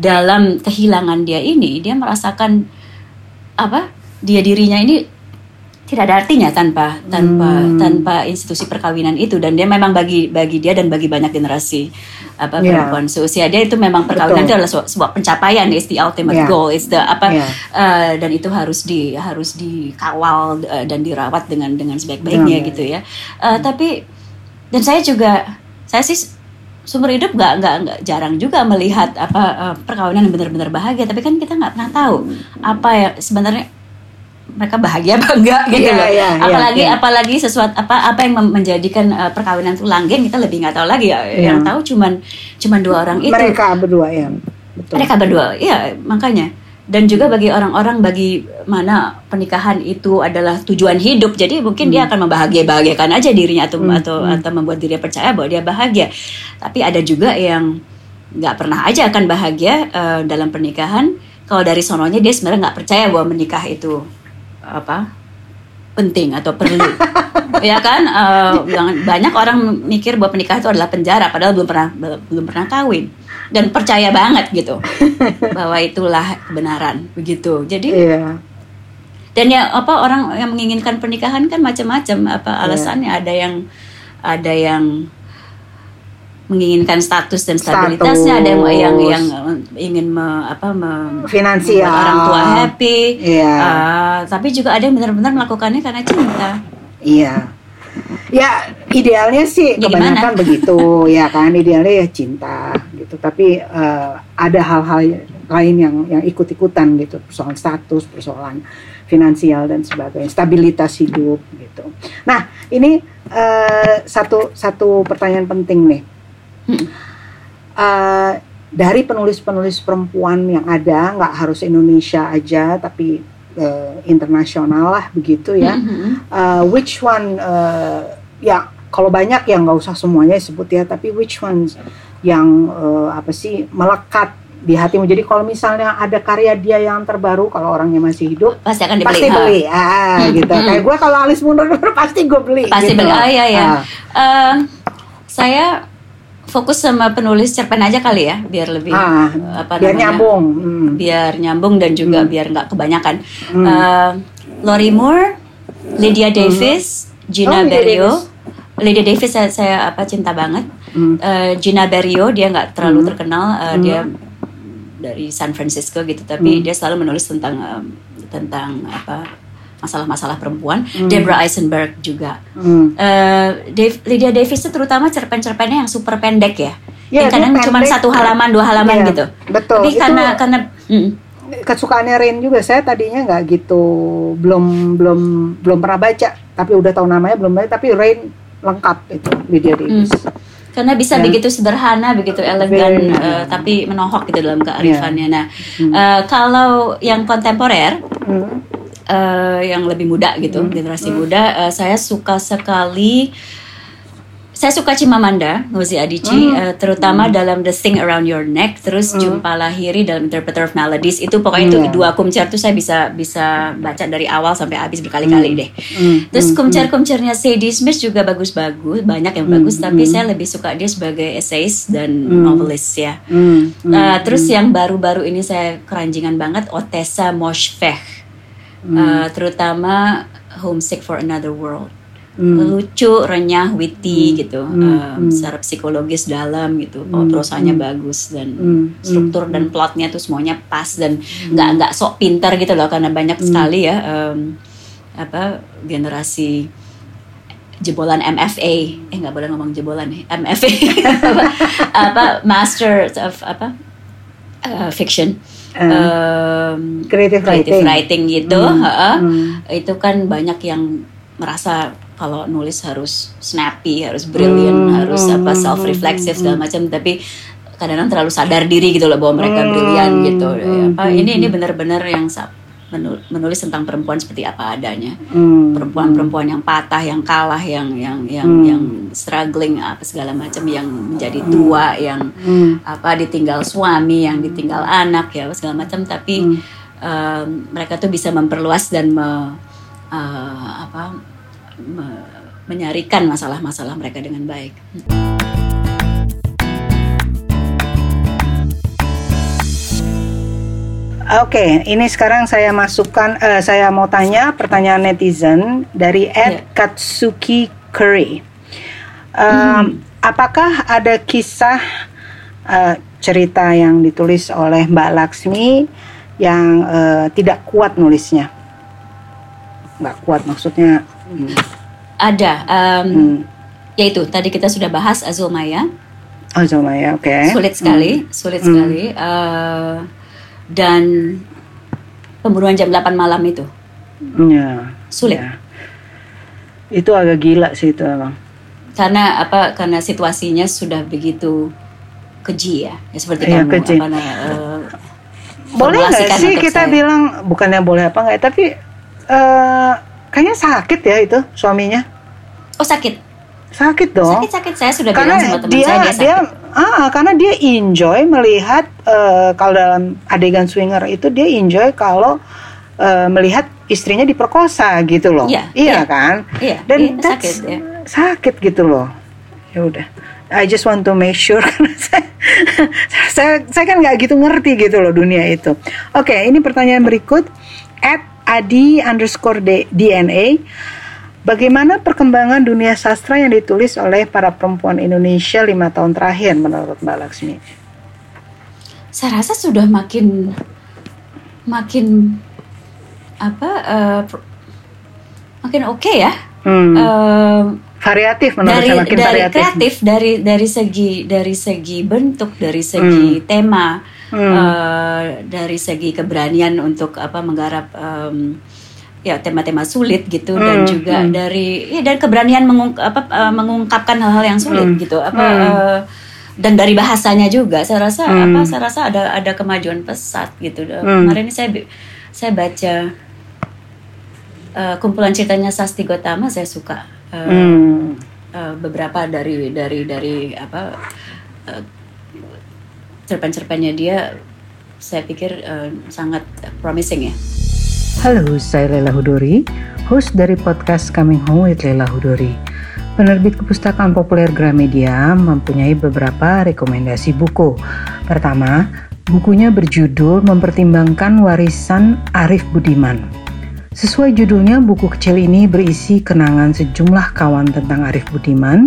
dalam kehilangan dia ini dia merasakan apa dia dirinya ini tidak ada artinya tanpa tanpa Hmm. tanpa institusi perkawinan itu dan dia memang bagi bagi dia dan bagi banyak generasi apa Yeah. perempuan seusia dia itu memang perkawinan Betul. itu adalah sebuah, sebuah pencapaian it's the ultimate Yeah. goal it's the apa Yeah. eh, dan itu harus di harus dikawal eh, dan dirawat dengan dengan sebaik-baiknya Benar. gitu ya Eh, tapi dan saya juga saya sih sumber hidup nggak nggak nggak jarang juga melihat apa eh, perkawinan yang benar-benar bahagia tapi kan kita nggak pernah tahu apa ya sebenarnya mereka bahagia apa enggak gitu Iya, loh. iya, iya, apalagi iya. apalagi sesuatu apa apa yang menjadikan eh, perkawinan itu langgeng kita lebih nggak tahu lagi ya. Iya. Yang tahu cuman cuman dua orang itu. Mereka berdua ya. Betul. Mereka berdua. Iya, makanya. Dan juga bagi orang-orang bagi mana pernikahan itu adalah tujuan hidup. Jadi mungkin dia akan membahagia-bahagiakan aja dirinya atau Hmm, atau hmm. atau membuat dirinya percaya bahwa dia bahagia. Tapi ada juga yang nggak pernah aja akan bahagia uh, dalam pernikahan kalau dari sononya dia sebenarnya nggak percaya bahwa menikah itu apa penting atau perlu ya kan uh, banyak orang mikir bahwa pernikahan itu adalah penjara padahal belum pernah belum pernah kawin dan percaya banget gitu bahwa itulah kebenaran begitu jadi yeah. dan ya apa orang yang menginginkan pernikahan kan macam-macam apa iya. alasannya yeah. ada yang ada yang menginginkan status dan stabilitasnya status. ada yang yang yang ingin me, apa me, finansial orang tua happy yeah. uh, tapi juga ada yang benar-benar melakukannya karena cinta iya ya idealnya sih ya, kebanyakan gimana? begitu ya kan? Idealnya ya cinta gitu. Tapi uh, ada hal-hal lain yang yang ikut-ikutan gitu. Persoalan status persoalan finansial dan sebagainya. Stabilitas hidup gitu. Nah ini uh, satu satu pertanyaan penting nih. Uh, dari penulis-penulis perempuan yang ada, nggak harus Indonesia aja, tapi uh, internasional lah begitu ya. Uh, which one? Uh, ya kalau banyak ya nggak usah semuanya disebut ya, tapi which ones yang uh, apa sih melekat di hatimu. Jadi kalau misalnya ada karya dia yang terbaru, kalau orangnya masih hidup, pasti akan dibeli. Pasti beli, ah, hmm, gitu. Hmm. Kayak gue kalau Alis Mundur pasti gue beli. Pasti gitu. beli. Oh iya ya. Uh. Uh, saya fokus sama penulis cerpen aja kali ya biar lebih ah, apa biar namanya, nyambung hmm. biar nyambung dan juga hmm. biar nggak kebanyakan hmm. uh, Lori Moore Lydia hmm. Davis hmm. Gina oh, Berio Lydia Davis saya, saya apa cinta banget hmm. uh, Gina Berio dia nggak terlalu hmm. terkenal uh, hmm. dia dari San Francisco gitu tapi hmm. dia selalu menulis tentang um, tentang apa masalah-masalah perempuan. Hmm. Deborah Eisenberg juga. Hmm. Uh, Dave, Lydia Davis itu terutama cerpen-cerpennya yang super pendek ya. Ya, yang kadang cuma satu halaman, dua halaman ya, gitu. Betul. Tapi karena itu, karena mm. kesukaannya Rain juga saya tadinya nggak gitu belum belum belum pernah baca tapi udah tahu namanya belum baca tapi Rain lengkap itu Lydia Davis. Hmm. Karena bisa ya. begitu sederhana, begitu elegan, uh, tapi menohok gitu dalam kearifannya. Ya. Nah, hmm. uh, kalau yang kontemporer, hmm uh, yang lebih muda gitu, hmm. generasi hmm. muda, uh, saya suka sekali saya suka Chimamanda Ngozi Adichie, hmm. uh, terutama hmm. dalam The Thing Around Your Neck, terus hmm. Jumpa Lahiri dalam Interpreter of Melodies. Itu pokoknya hmm. itu dua kumcer tuh saya bisa bisa baca dari awal sampai habis berkali-kali hmm. deh. Hmm. Terus hmm. kumcer-kumcernya Sadie Smith juga bagus-bagus, banyak yang hmm. bagus, tapi hmm. saya lebih suka dia sebagai essays dan hmm. novelist ya. Hmm. Hmm. Uh, terus hmm. yang baru-baru ini saya keranjingan banget, Otessa Moshfegh hmm. uh, terutama Homesick for Another World. Hmm. lucu, renyah, witty hmm. gitu, hmm. Um, secara psikologis dalam gitu, hmm. prosanya hmm. bagus dan hmm. struktur hmm. dan plotnya tuh semuanya pas dan nggak hmm. nggak sok pintar gitu loh karena banyak hmm. sekali ya um, apa generasi jebolan MFA, eh nggak boleh ngomong jebolan nih, MFA apa Master of apa uh, Fiction um, creative, creative writing. writing gitu, hmm. Uh, hmm. itu kan banyak yang merasa kalau nulis harus snappy, harus brilliant, hmm. harus apa hmm. self reflexive segala hmm. macam, tapi kadang-kadang terlalu sadar diri gitu loh bahwa mereka hmm. brilian gitu. Hmm. Apa ini ini benar-benar yang menulis tentang perempuan seperti apa adanya hmm. perempuan-perempuan yang patah yang kalah yang yang yang hmm. yang struggling apa segala macam yang menjadi hmm. tua hmm. yang hmm. apa ditinggal suami yang ditinggal anak ya segala macam tapi hmm. um, mereka tuh bisa memperluas dan me, uh, apa me, menyarikan masalah-masalah mereka dengan baik. Oke, okay, ini sekarang saya masukkan, uh, saya mau tanya pertanyaan netizen dari Ed yeah. Katsuki Curry. Um, mm. Apakah ada kisah uh, cerita yang ditulis oleh Mbak Laksmi yang uh, tidak kuat nulisnya? Nggak kuat maksudnya? Hmm. Ada. Um, hmm. Yaitu tadi kita sudah bahas Azul Maya. Azul Maya, oke. Okay. Sulit sekali, hmm. sulit hmm. sekali. Uh, dan pembunuhan jam 8 malam itu. Ya. Sulit. Ya. Itu agak gila sih itu emang. Karena apa? Karena situasinya sudah begitu keji ya, ya seperti ya, kamu keji. apa namanya? Uh, boleh nggak sih kita saya. bilang bukannya boleh apa nggak? Tapi uh, kayaknya sakit ya itu suaminya. Oh sakit. Sakit dong. Sakit sakit saya sudah Karena bilang sama teman dia, saya dia sakit. Dia Ah, karena dia enjoy melihat uh, kalau dalam adegan swinger itu dia enjoy kalau uh, melihat istrinya diperkosa gitu loh. Iya, iya iya. kan? Iya, Dan iya, that's sakit, ya. sakit gitu loh. Ya udah. I just want to make sure karena saya, saya, saya kan nggak gitu ngerti gitu loh dunia itu. Oke, ini pertanyaan berikut. At adi underscore DNA. Bagaimana perkembangan dunia sastra yang ditulis oleh para perempuan Indonesia lima tahun terakhir menurut Mbak Laksmi? Saya rasa sudah makin makin apa pro- makin oke ya. Hmm, Eh, variatif menurut dari saya makin dari variatif. kreatif dari dari segi dari segi bentuk dari segi tema Hmm. eh, dari segi keberanian untuk apa menggarap em, ya tema-tema sulit gitu dan Hmm, juga hmm. dari ya dan keberanian mengung, apa, eh, mengungkapkan hal-hal yang sulit Hmm, gitu apa eh, dan dari bahasanya juga saya rasa Hmm. apa saya rasa ada ada kemajuan pesat gitu Hmm. kemarin ini saya saya baca eh, kumpulan ceritanya Sasti Gotama saya suka Eh, Hmm. eh, beberapa dari dari dari apa eh, cerpen-cerpennya dia saya pikir eh, sangat promising ya. Halo, saya Lela Hudori, host dari podcast Coming Home with Lela Hudori. Penerbit Kepustakaan Populer Gramedia mempunyai beberapa rekomendasi buku. Pertama, bukunya berjudul Mempertimbangkan Warisan Arif Budiman. Sesuai judulnya, buku kecil ini berisi kenangan sejumlah kawan tentang Arif Budiman,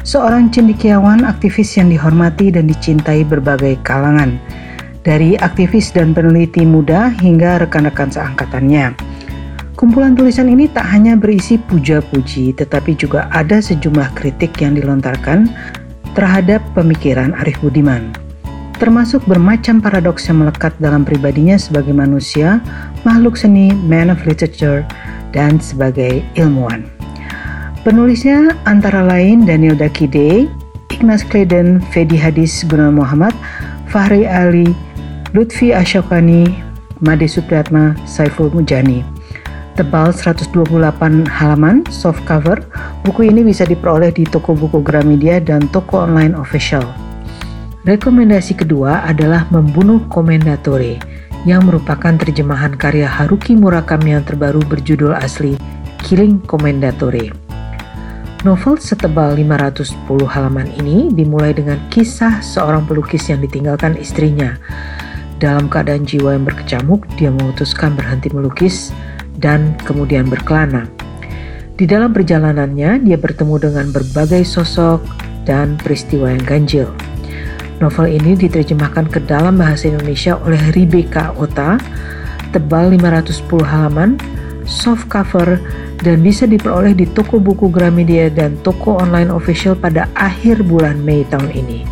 seorang cendekiawan aktivis yang dihormati dan dicintai berbagai kalangan, dari aktivis dan peneliti muda hingga rekan-rekan seangkatannya. Kumpulan tulisan ini tak hanya berisi puja-puji, tetapi juga ada sejumlah kritik yang dilontarkan terhadap pemikiran Arif Budiman termasuk bermacam paradoks yang melekat dalam pribadinya sebagai manusia, makhluk seni, man of literature, dan sebagai ilmuwan. Penulisnya antara lain Daniel Dakide, Ignaz Kleden, Fedi Hadis Gunawan Muhammad, Fahri Ali, Lutfi Asyokani, Made Supriyatma, Saiful Mujani. Tebal 128 halaman, soft cover, buku ini bisa diperoleh di toko buku Gramedia dan toko online official. Rekomendasi kedua adalah Membunuh Komendatore yang merupakan terjemahan karya Haruki Murakami yang terbaru berjudul asli Killing Commendatore. Novel setebal 510 halaman ini dimulai dengan kisah seorang pelukis yang ditinggalkan istrinya. Dalam keadaan jiwa yang berkecamuk, dia memutuskan berhenti melukis dan kemudian berkelana. Di dalam perjalanannya, dia bertemu dengan berbagai sosok dan peristiwa yang ganjil. Novel ini diterjemahkan ke dalam bahasa Indonesia oleh Rebecca Ota, tebal 510 halaman, soft cover, dan bisa diperoleh di toko buku Gramedia dan toko online official pada akhir bulan Mei tahun ini.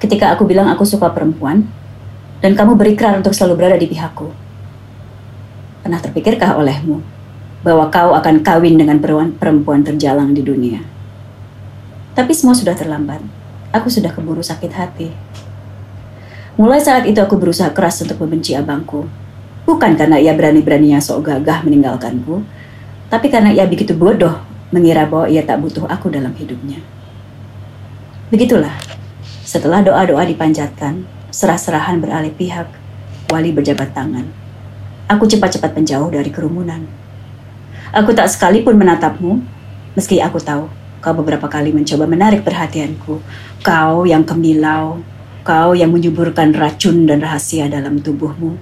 ketika aku bilang aku suka perempuan, dan kamu berikrar untuk selalu berada di pihakku. Pernah terpikirkah olehmu bahwa kau akan kawin dengan perempuan, terjalang di dunia? Tapi semua sudah terlambat. Aku sudah keburu sakit hati. Mulai saat itu aku berusaha keras untuk membenci abangku. Bukan karena ia berani-beraninya sok gagah meninggalkanku, tapi karena ia begitu bodoh mengira bahwa ia tak butuh aku dalam hidupnya. Begitulah, setelah doa-doa dipanjatkan, serah-serahan beralih pihak, wali berjabat tangan. Aku cepat-cepat menjauh dari kerumunan. Aku tak sekalipun menatapmu, meski aku tahu kau beberapa kali mencoba menarik perhatianku. Kau yang kemilau, kau yang menyuburkan racun dan rahasia dalam tubuhmu.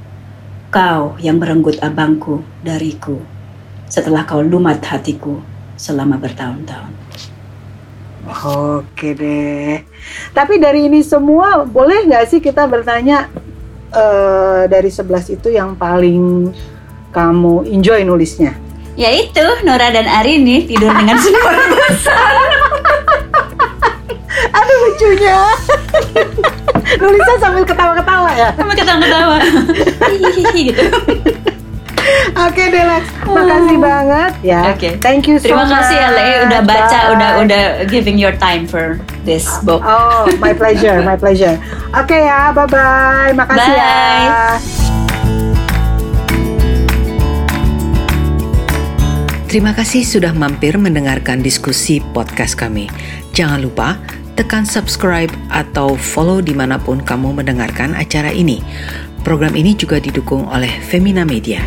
Kau yang merenggut abangku dariku setelah kau lumat hatiku selama bertahun-tahun. Oke deh. Tapi dari ini semua boleh nggak sih kita bertanya eh, dari 11 itu yang paling kamu enjoy nulisnya? Yaitu Nora dan Arini tidur dengan sumur besar. Aduh lucunya. Nulisnya sambil ketawa-ketawa ya. Sama ketawa-ketawa. Hihihi gitu. Oke deh Lex, makasih banget ya. Oke. Thank you so Terima kasih ya Le udah much. baca, Bye. udah udah giving your time for this book. Oh, my pleasure, my pleasure. Oke ya, bye bye. Makasih ya. Bye. Terima kasih sudah mampir mendengarkan diskusi podcast kami. Jangan lupa tekan subscribe atau follow di mana pun kamu mendengarkan acara ini. Program ini juga didukung oleh Femina Media.